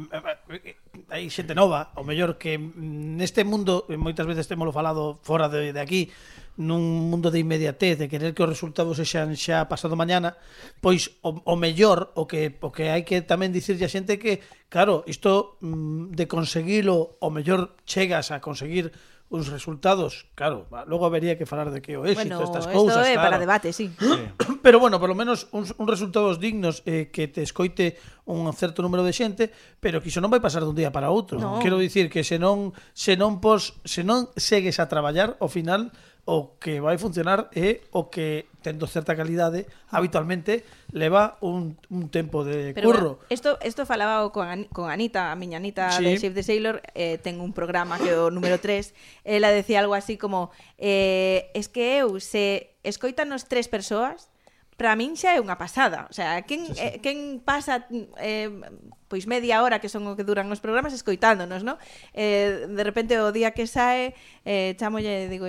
hai xente nova, o mellor que neste mundo, moitas veces temolo falado fora de, de aquí, nun mundo de inmediatez, de querer que os resultados sexan xa pasado mañana, pois o, o mellor, o que, o que hai que tamén dicirlle a xente que, claro, isto mm, de conseguilo, o mellor chegas a conseguir uns resultados, claro, logo habería que falar de que o éxito, bueno, estas cousas, é claro. para debate, sí. sí. Pero bueno, por lo menos uns, uns resultados dignos eh, que te escoite un certo número de xente, pero que iso non vai pasar dun día para outro. No. Quero dicir que se non se non pos, se non segues a traballar, ao final o que vai funcionar é o que tendo certa calidade, habitualmente leva un, un tempo de Pero, curro. Bueno, esto, esto falaba con, An con Anita, a miña Anita sí. de Save the Sailor, eh, ten un programa que é o número 3, ela decía algo así como eh, es que eu se escoitanos tres persoas, para min xa é unha pasada. O sea, quen, sí, sí. Eh, quen pasa eh, pois media hora que son o que duran os programas escoitándonos, no? Eh, de repente o día que sae eh, chamolle, digo,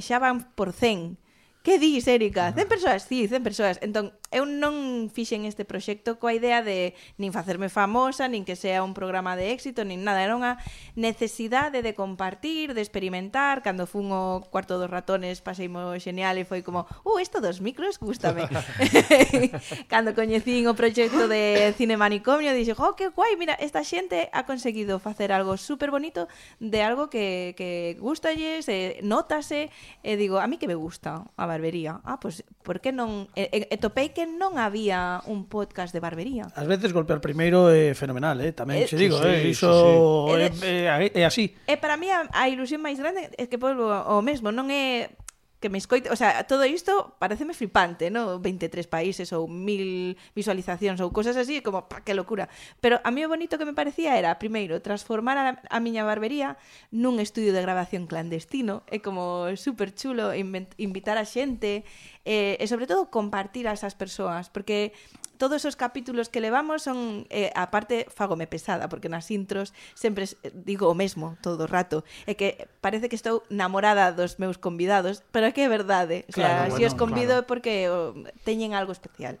xa van por 100 Que dis, Erika? 100 persoas? Sí, 100 persoas. Entón, eu non fixen este proxecto coa idea de nin facerme famosa, nin que sea un programa de éxito, nin nada, era unha necesidade de compartir, de experimentar, cando fun o cuarto dos ratones pasei moi xenial e foi como, uh, isto dos micros, gustame. cando coñecín o proxecto de Cine Manicomio, dixe, oh, que guai, mira, esta xente ha conseguido facer algo super bonito de algo que, que gustalles, eh, notase, e eh, digo, a mí que me gusta a barbería. Ah, pois pues, por que non e, e topei que non había un podcast de barbería. Ás veces golpear primeiro é fenomenal, eh, tamén eh, che digo, sí, eh, iso sí, sí. é, é, é así. E para mí a, a ilusión máis grande é que volvo o mesmo, non é que me escoite, o sea, todo isto pareceme flipante, ¿no? 23 países ou mil visualizacións ou cosas así, como, pa, que locura. Pero a mí o bonito que me parecía era, primeiro, transformar a, a miña barbería nun estudio de grabación clandestino, é como super chulo invitar a xente, eh, e sobre todo compartir a esas persoas, porque todos os capítulos que levamos son eh, a parte fágome pesada porque nas intros sempre eh, digo o mesmo todo o rato é que parece que estou namorada dos meus convidados pero é que é verdade o sea, claro, si bueno, os convido claro. é porque teñen algo especial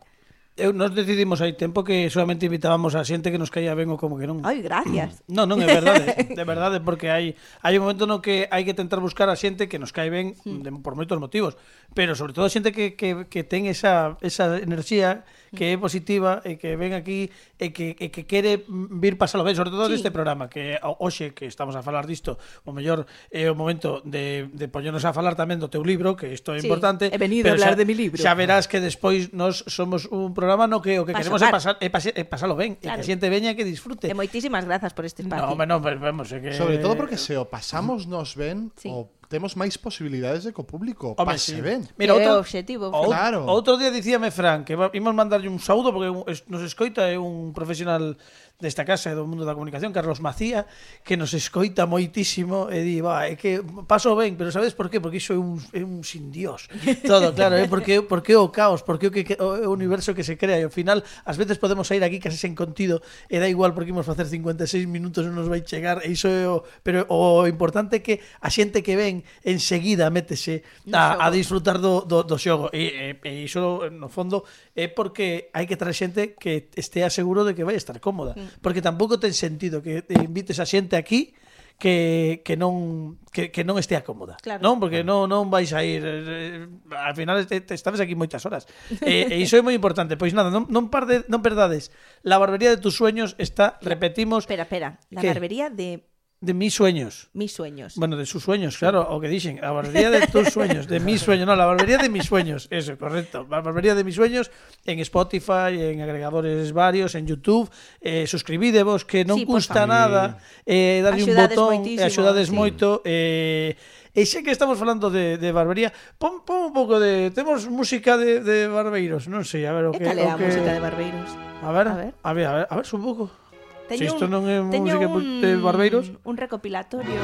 Eu nos decidimos hai tempo que solamente invitábamos a xente que nos caía ben ou como que non. Ai, gracias. Non, non é verdade, de verdade porque hai hai un momento no que hai que tentar buscar a xente que nos cae ben hmm. de, por moitos motivos, pero sobre todo a xente que que que ten esa esa enerxía que é positiva e que ven aquí e que, e que quere vir pasalo ben, sobre todo sí. neste programa, que hoxe que estamos a falar disto, o mellor é o momento de, de poñernos a falar tamén do teu libro, que isto é sí. importante. He venido pero a hablar xa, de mi libro. Xa verás que despois nos somos un programa no que o que Paso, queremos é, pasar, é, pase, é pasalo ben, claro. e que xente veña que disfrute. E moitísimas grazas por este espacio. No, bueno, pues, vemos, que... Sobre todo porque se o pasamos nos ben, sí. o temos máis posibilidades de que o público Home, pase sí. ben. Mira, outro, é o claro. Outro día dicíame Fran que imos mandarlle un saúdo porque nos escoita é un profesional desta casa e do mundo da comunicación, Carlos Macía, que nos escoita moitísimo e di, va, é que paso ben, pero sabes por qué? Porque iso é un, é un sin dios. Todo, claro, é porque, porque o caos, porque o, que, o, o universo que se crea e ao final, ás veces podemos sair aquí case sen contido e da igual porque imos facer 56 minutos e non nos vai chegar e iso é o, pero o importante é que a xente que ven enseguida métese a, a disfrutar do, do, do xogo e, e, e iso no fondo é porque hai que traer xente que estea seguro de que vai estar cómoda. Mm porque tampouco ten sentido que te invites a xente aquí que, que non que, que non estea cómoda, claro. non? Porque non non vais a ir eh, al final te, te estades aquí moitas horas. Eh, e iso é moi importante. Pois nada, non non parde, non perdades. La barbería de tus sueños está, repetimos. Espera, espera. La ¿qué? barbería de De mis sueños. Mis sueños. Bueno, de sus sueños, claro, o que dicen, la barbería de tus sueños, de mis sueños, no, la barbería de mis sueños, eso, correcto. La barbería de mis sueños en Spotify, en agregadores varios, en YouTube, eh, suscribidevos, que non sí, custa nada, eh, darlle un botón, eh, e axudades sí. moito, eh, E xa que estamos falando de, de barbería, pon, pon un pouco de... Temos música de, de barbeiros, non sei, a ver o que... E cal é a que... música de barbeiros? A ver, a ver, a ver, a ver, a ver, a ver un pouco. Teño si isto non é música un, de barbeiros Un recopilatorio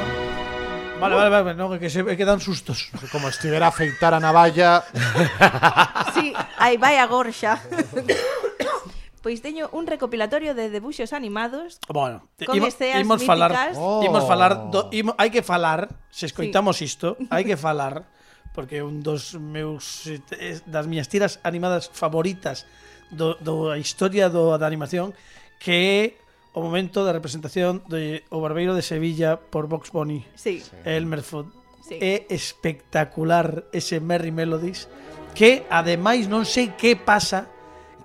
Vale, vale, vale, non, que, se, que dan sustos Como estivera a afeitar a navalla Si, sí, aí vai a gorxa Pois teño un recopilatorio de debuxos animados Bueno, con imos míticas. falar, oh. imos falar do, oh. imo, hai que falar, se escoitamos sí. isto Hai que falar porque un dos meus das miñas tiras animadas favoritas do, do a historia do, da animación que é o momento da representación do O Barbeiro de Sevilla por Vox Bunny sí. Elmer Fudd. Sí. É espectacular ese Merry Melodies que ademais non sei que pasa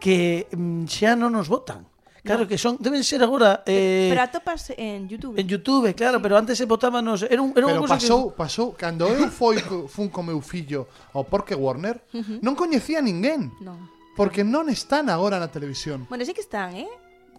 que mm, xa non nos votan. Claro que son, deben ser agora eh, Pero atopas en Youtube En Youtube, claro, sí. pero antes se votábanos Era, un, era pero pasou, que... pasou Cando eu foi, fun co meu fillo Ao Porque Warner uh -huh. Non coñecía ninguén no. Porque non están agora na televisión Bueno, sí que están, eh?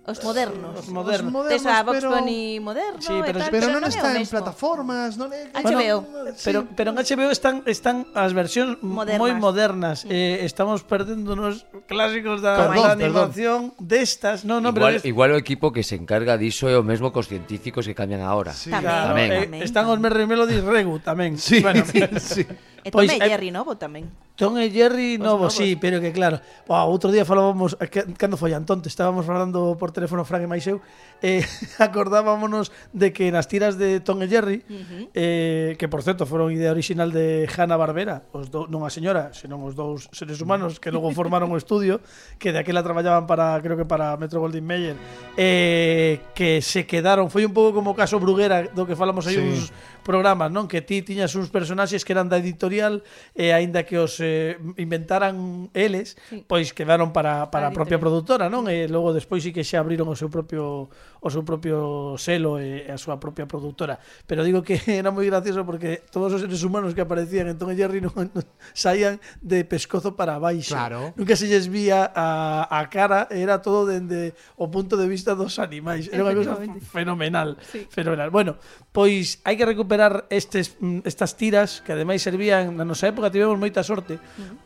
Os modernos. Os modernos. Os modernos Tes a Vox pero... Bunny moderno sí, pero, tal, pero, pero non, non está en plataformas, non é... HBO. Bueno, sí. pero, pero en HBO están están as versións moi modernas. Mm. Eh, estamos perdéndonos clásicos da, perdón, da animación destas. De no, no, igual, pero es... igual o equipo que se encarga diso é o mesmo cos científicos que cambian agora. Sí. Tamén, claro, tamén. Eh, tamén. Están os Merry Melody Regu tamén. Sí, bueno, sí, sí. E Tom pois, e Jerry novo tamén. Tom e Jerry pois novo, pues novo, sí, pero que claro. Wow, outro día falábamos, eh, que, cando foi Antón, estábamos falando por teléfono Fran e Maiseu, eh, acordábamonos de que nas tiras de Tom e Jerry, uh -huh. eh, que por certo foron idea original de Hanna Barbera, os do, non a señora, senón os dous seres humanos que logo formaron o estudio, que daquela traballaban para, creo que para Metro Goldwyn Mayer, eh, que se quedaron, foi un pouco como o caso Bruguera do que falamos aí sí. uns, programas, non? Que ti tiñas uns personaxes que eran da editorial e aínda que os eh, inventaran eles, sí. pois quedaron para, para a propia produtora, non? E logo despois sí que xa abriron o seu propio o seu propio selo e a súa propia produtora. Pero digo que era moi gracioso porque todos os seres humanos que aparecían entón Jerry non, non saían de pescozo para baixo. Claro. Nunca se lles vía a, a cara, era todo dende o punto de vista dos animais. Era unha cousa fenomenal, sí. fenomenal. Bueno, pois hai que recuperar recuperar estes, estas tiras que ademais servían na nosa época tivemos moita sorte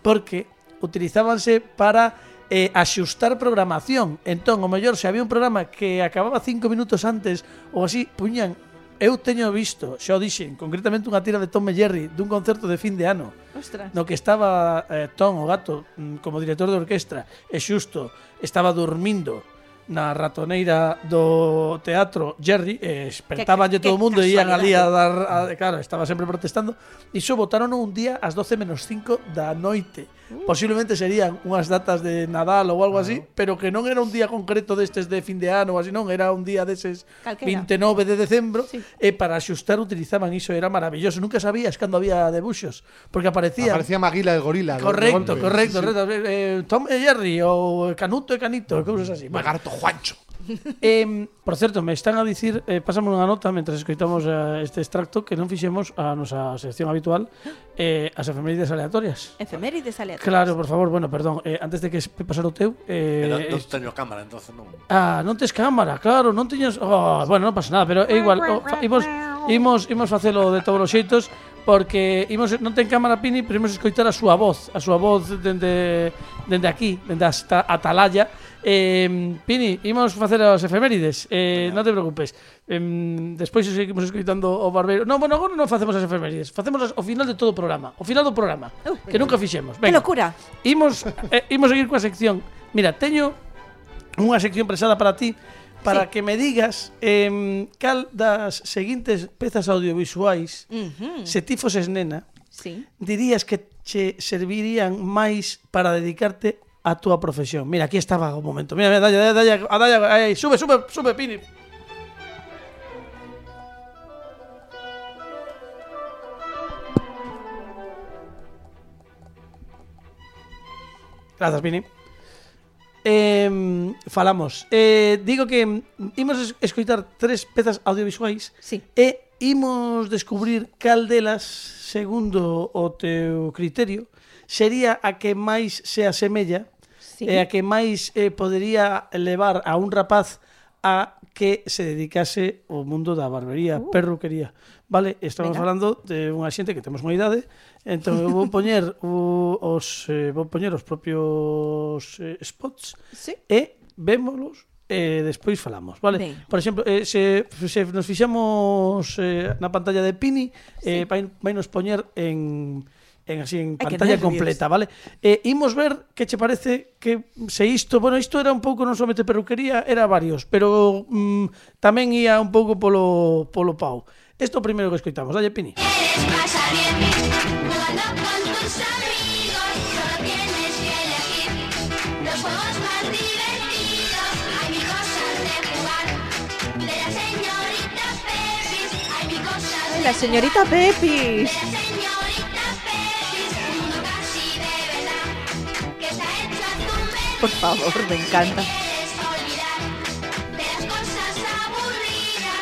porque utilizábanse para eh, axustar programación. Entón o mellor se había un programa que acababa cinco minutos antes ou así puñan Eu teño visto, xa o dixen, concretamente unha tira de Tom e Jerry dun concerto de fin de ano Ostras. no que estaba eh, Tom, o gato, mm, como director de orquestra e xusto, estaba dormindo na ratoneira do teatro Jerry eh, e espertabanlle todo o mundo e ian ali a dar a, claro, estaba sempre protestando e iso votaron un día ás 12 menos 5 da noite. Uh. Posiblemente serían unhas datas de Nadal ou algo así, pero que non era un día concreto destes de fin de ano ou así, non, era un día deses Calquera. 29 de decembro sí. e para axustar utilizaban iso, era maravilloso. Nunca sabías cando había debuxos, porque aparecía Aparecía Maguila el gorila. Correcto, correcto, correcto. Eh, eh, Tom e Jerry ou Canuto e Canito, cousas así. Bueno, Lagarto Juancho. eh, por certo, me están a dicir, eh, pásame unha nota mentre escoitamos eh, este extracto que non fixemos a nosa sección habitual eh, as efemérides aleatorias. Efemérides aleatorias. Claro, por favor, bueno, perdón, eh, antes de que pasar o teu... Eh, eh non, teño cámara, entonces non... Ah, non tes cámara, claro, non teñas... Oh, bueno, non pasa nada, pero é igual, oh, fa, imos, imos, imos facelo de todos os xeitos porque imos, non ten cámara Pini, pero imos escoitar a súa voz, a súa voz dende, dende aquí, dende hasta Atalaya, Eh, Pini, imos facer as efemérides eh, Non te preocupes eh, Despois seguimos escritando o barbeiro Non, bueno, agora non facemos as efemérides Facemos ao o final de todo o programa O final do programa, uh, que nunca fixemos Venga. Que locura Imos, eh, imos seguir coa sección Mira, teño unha sección presada para ti Para sí. que me digas eh, Cal das seguintes pezas audiovisuais uh -huh. Se ti foses nena sí. Dirías que che servirían máis para dedicarte a túa profesión. Mira, aquí estaba un momento. Mira, mira, dalla, dalla, dalla, aí, sube, sube, sube, Pini. Grazas, Pini. Eh, falamos. Eh, digo que imos escoitar tres pezas audiovisuais sí. e imos descubrir cal delas, segundo o teu criterio, sería a que máis se asemella sí. e a que máis eh, podería levar a un rapaz a que se dedicase ao mundo da barbería, uh. perruquería. Vale, estamos Venga. falando de unha xente que temos unha idade, entón eu vou poñer o, os eh, vou poñer os propios eh, spots sí. e vémolos e eh, despois falamos, vale? Ben. Por exemplo, eh, se, se nos fixamos eh, na pantalla de Pini, sí. eh, vai, vai nos poñer en en así en pantalla completa, vale? Eh, imos ver que che parece que se isto, bueno, isto era un pouco non somente perruquería, era varios, pero mm, tamén ia un pouco polo polo pau. Isto é o primeiro que escoitamos, dalle Pini. Quieres pasar bien jugando con tus amigos, solo tienes que elegir los juegos más divertidos. Hay mil cosas de jugar, de la señorita Pepis. Hay mil cosas de La señorita Pepis. de la señorita por favor, me encanta.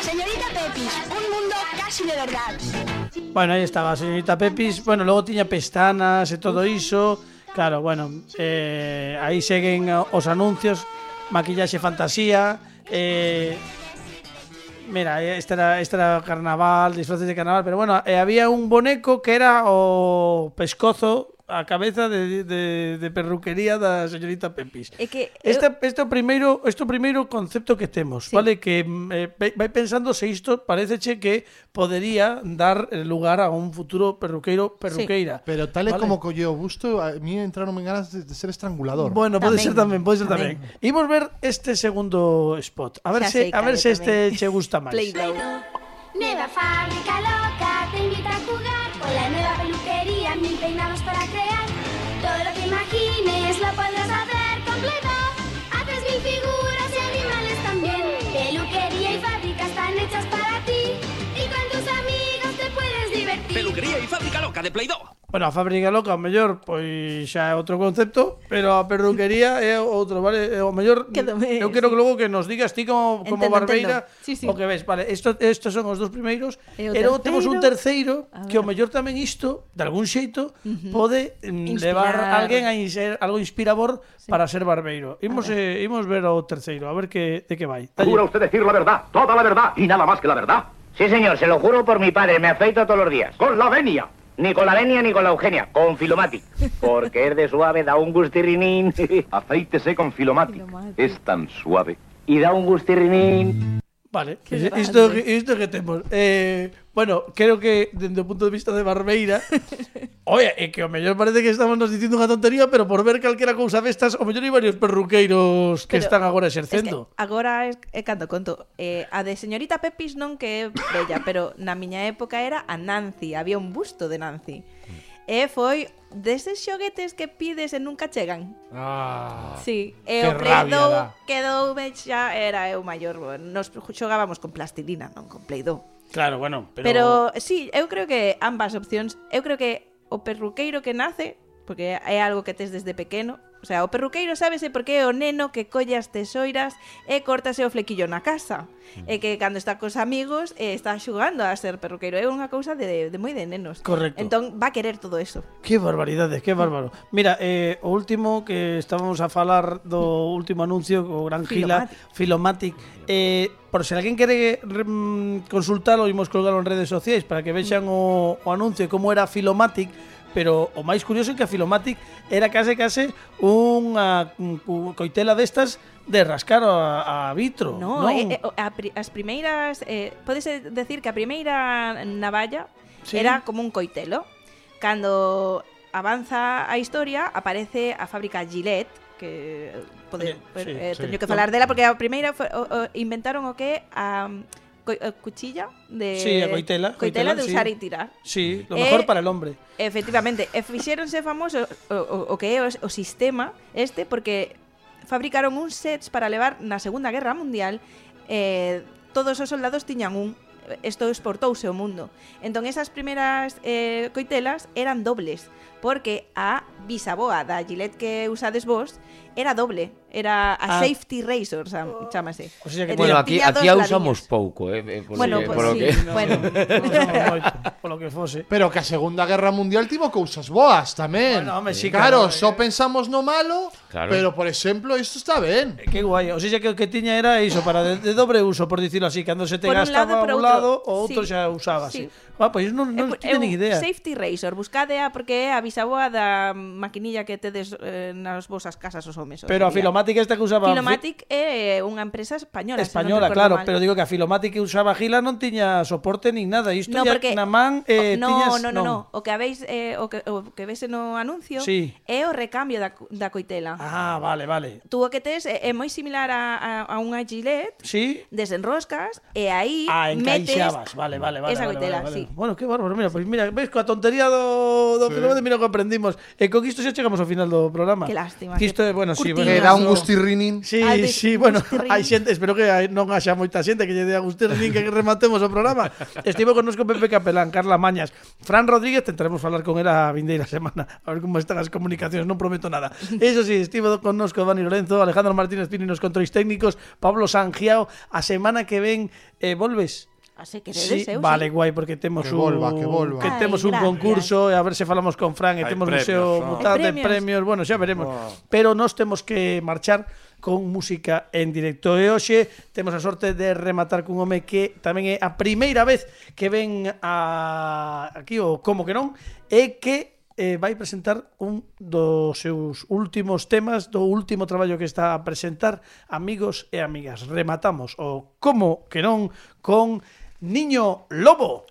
Señorita Pepis, un mundo casi de verdad. Bueno, aí estaba a señorita Pepis. Bueno, logo tiña pestanas e todo iso. Claro, bueno, eh, aí seguen os anuncios, maquillaxe fantasía, eh, mira, este era, este era carnaval, disfraces de carnaval, pero bueno, eh, había un boneco que era o pescozo a cabeza de, de, de perruquería da señorita Pepis. É que Este, este é o primeiro, este primeiro concepto que temos, Sí. vale? Que mm, eh, vai- pensando se isto pareceche que podería dar eh, lugar a un futuro perruqueiro perruqueira. Pero tal e Vale. como colleu o busto, a mí entraron en ganas de, de ser estrangulador. Bueno, pode ser tamén, pode ser tamén. tamén. Imos ver este segundo spot. A ver se a ver se este che gusta máis. Play-Doh. Nueva fábrica loca imagines lo podrás hacer Play-Doh. Haces mil figuras y animales también. Peluquería y fábrica están hechas para ti. Y con tus amigos te puedes divertir. Peluquería y fábrica loca de Play-Doh. Bueno, a fábrica loca, o mellor, pois xa é outro concepto, pero a perruquería é outro, vale? É o mellor, Quédame, eu quero sí. que logo que nos digas ti como, como entendo, barbeira entendo. Sí, sí. o que ves. Vale, isto, estos son os dos primeiros. E logo temos un terceiro que o mellor tamén isto, de algún xeito, uh -huh. pode mm, Inspirar. levar a alguén a ser algo inspirador sí. para ser barbeiro. Imos, ver. Eh, imos ver o terceiro, a ver que, de que vai. Jura usted decir la verdad, toda la verdad y nada más que la verdad. Sí, señor, se lo juro por mi padre, me afeito todos los días. Con la venia. Ni con la venia ni con la Eugenia, con Filomatic. Porque es de suave, da un gustirrinín. Afeítese con Filomatic. Filomatic. Es tan suave. y da un gustirrinín. Vale, Qué isto, isto que temos. Eh, bueno, creo que dende o punto de vista de Barbeira, oye, é que o mellor parece que estamos nos dicindo unha tontería, pero por ver calquera cousa destas, o mellor hai varios perruqueiros que pero, están agora exercendo. Es que agora é, é eh, cando conto, eh, a de señorita Pepis non que é bella, pero na miña época era a Nancy, había un busto de Nancy. Mm. E foi deses xoguetes que pides e nunca chegan. Ah, sí, e o Play 2 quedou xa era eu maior. Nos xogábamos con plastilina, non con Play 2. Claro, bueno, pero... Pero sí, eu creo que ambas opcións, eu creo que o perruqueiro que nace, porque é algo que tes desde pequeno, O sea, o perruqueiro sábese porque é o neno que colle as tesoiras e cortase o flequillo na casa. Mm. E que cando está cos amigos eh, está xugando a ser perruqueiro. É unha cousa de, de moi de nenos. Correcto. Entón va a querer todo eso. Que barbaridade, que bárbaro. Mira, eh, o último que estábamos a falar do último anuncio o Gran Gila, Filomatic, Filomatic eh, por se alguén quere mm, consultalo, imos colgalo en redes sociais para que vexan o, o anuncio como era Filomatic, pero o máis curioso é que a Filomatic era case case unha coitela destas de rascar a, a vitro. No, non? Eh, eh a, as primeiras, eh, podes eh, decir que a primeira navalla sí. era como un coitelo. Cando avanza a historia, aparece a fábrica Gillette, que eh, pode, sí, eh, sí, teño sí. que falar dela porque a primeira foi, o, o, inventaron o que a co eh, cuchilla de Sí, a coitela, coitela, coitela de usar sí. e tirar. Sí, lo mejor eh, para el hombre. Efectivamente, e fixéronse famosos o, o, o que é o, o sistema este porque fabricaron uns sets para levar na Segunda Guerra Mundial eh todos os soldados tiñan un isto exportouse ao mundo. Entón esas primeiras eh, coitelas eran dobles, porque a bisaboa da Gillette que usades vos era doble, era a ah. safety razor, chamase. O sea que entón, bueno, aquí aquí a usamos pouco, eh, eh, por bueno, pues, sí, que... no, bueno. No, que fose. Pero que a Segunda Guerra Mundial tivo cousas boas tamén. Bueno, home, sí, claro, claro, só eh. pensamos no malo, claro. pero por exemplo, isto está ben. Eh, que guai, o sea, que o que tiña era iso para de, de dobre uso, por dicirlo así, cando se te por gastaba un lado, por un lado, o outro sí. xa usábase. Sí. Ah, pois non, non é, tiña nin idea. Safety Razor, buscadea porque é a bisaboa da maquinilla que tedes eh, nas vosas casas os homes. Pero a Filomatic esta que usaba... Filomatic é unha empresa española. Española, si claro, mal. pero digo que a Filomatic que usaba Gila non tiña soporte nin nada. Isto no, porque... na man... Eh, no, tiñas... no, no, no, O que habéis, eh, o, que, o que vese no anuncio sí. é o recambio da, da coitela. Ah, vale, vale. Tú o que tes é, é moi similar a, a, a unha Gillette, sí. desenroscas e aí ah, metes... vale, vale, vale. Esa vale, coitela, vale, vale, sí. Bueno, que bárbaro, mira, pois pues mira, ves coa tontería do, do sí. fenómeno, mira que aprendimos. E con isto xa chegamos ao final do programa. Que lástima. Que isto é, bueno, sí, bueno. Que dá un gustirrinín. Sí, si, sí, bueno, hai xente, espero que non haxa moita xente que lle dea gustirrinín que rematemos o programa. Estivo connosco Pepe Capelán, Carla Mañas, Fran Rodríguez, tentaremos falar con ela a vindeira semana, a ver como están as comunicacións, non prometo nada. Eso sí, estivo connosco Dani Lorenzo, Alejandro Martínez Pini nos controis técnicos, Pablo Sangiao, a semana que ven eh, volves Así que sí, eu, eh, vale, sí. guai, porque temos que volva, un que, volva. que temos Ay, un gracias. concurso e a ver se falamos con Fran e temos premios, museo ah. de mutante, premios. premios, bueno, xa veremos. Wow. Pero nós temos que marchar con música en directo e hoxe temos a sorte de rematar cun home que tamén é a primeira vez que ven a aquí o como que non e que eh, vai presentar un dos seus últimos temas do último traballo que está a presentar amigos e amigas rematamos o como que non con Niño Lobo.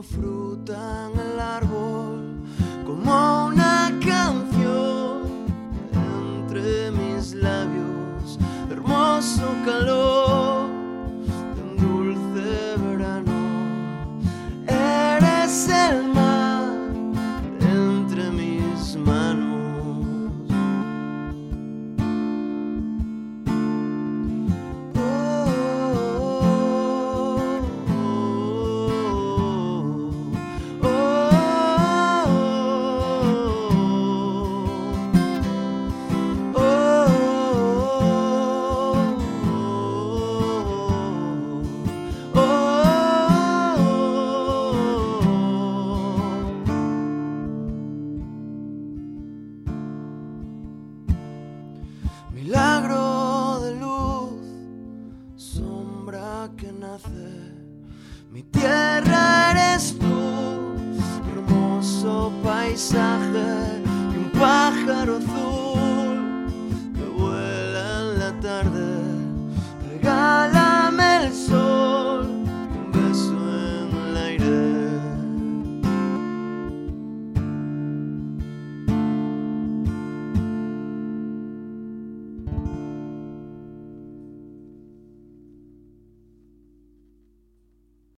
como fruta en el árbol, como una canción entre mis labios, hermoso calor.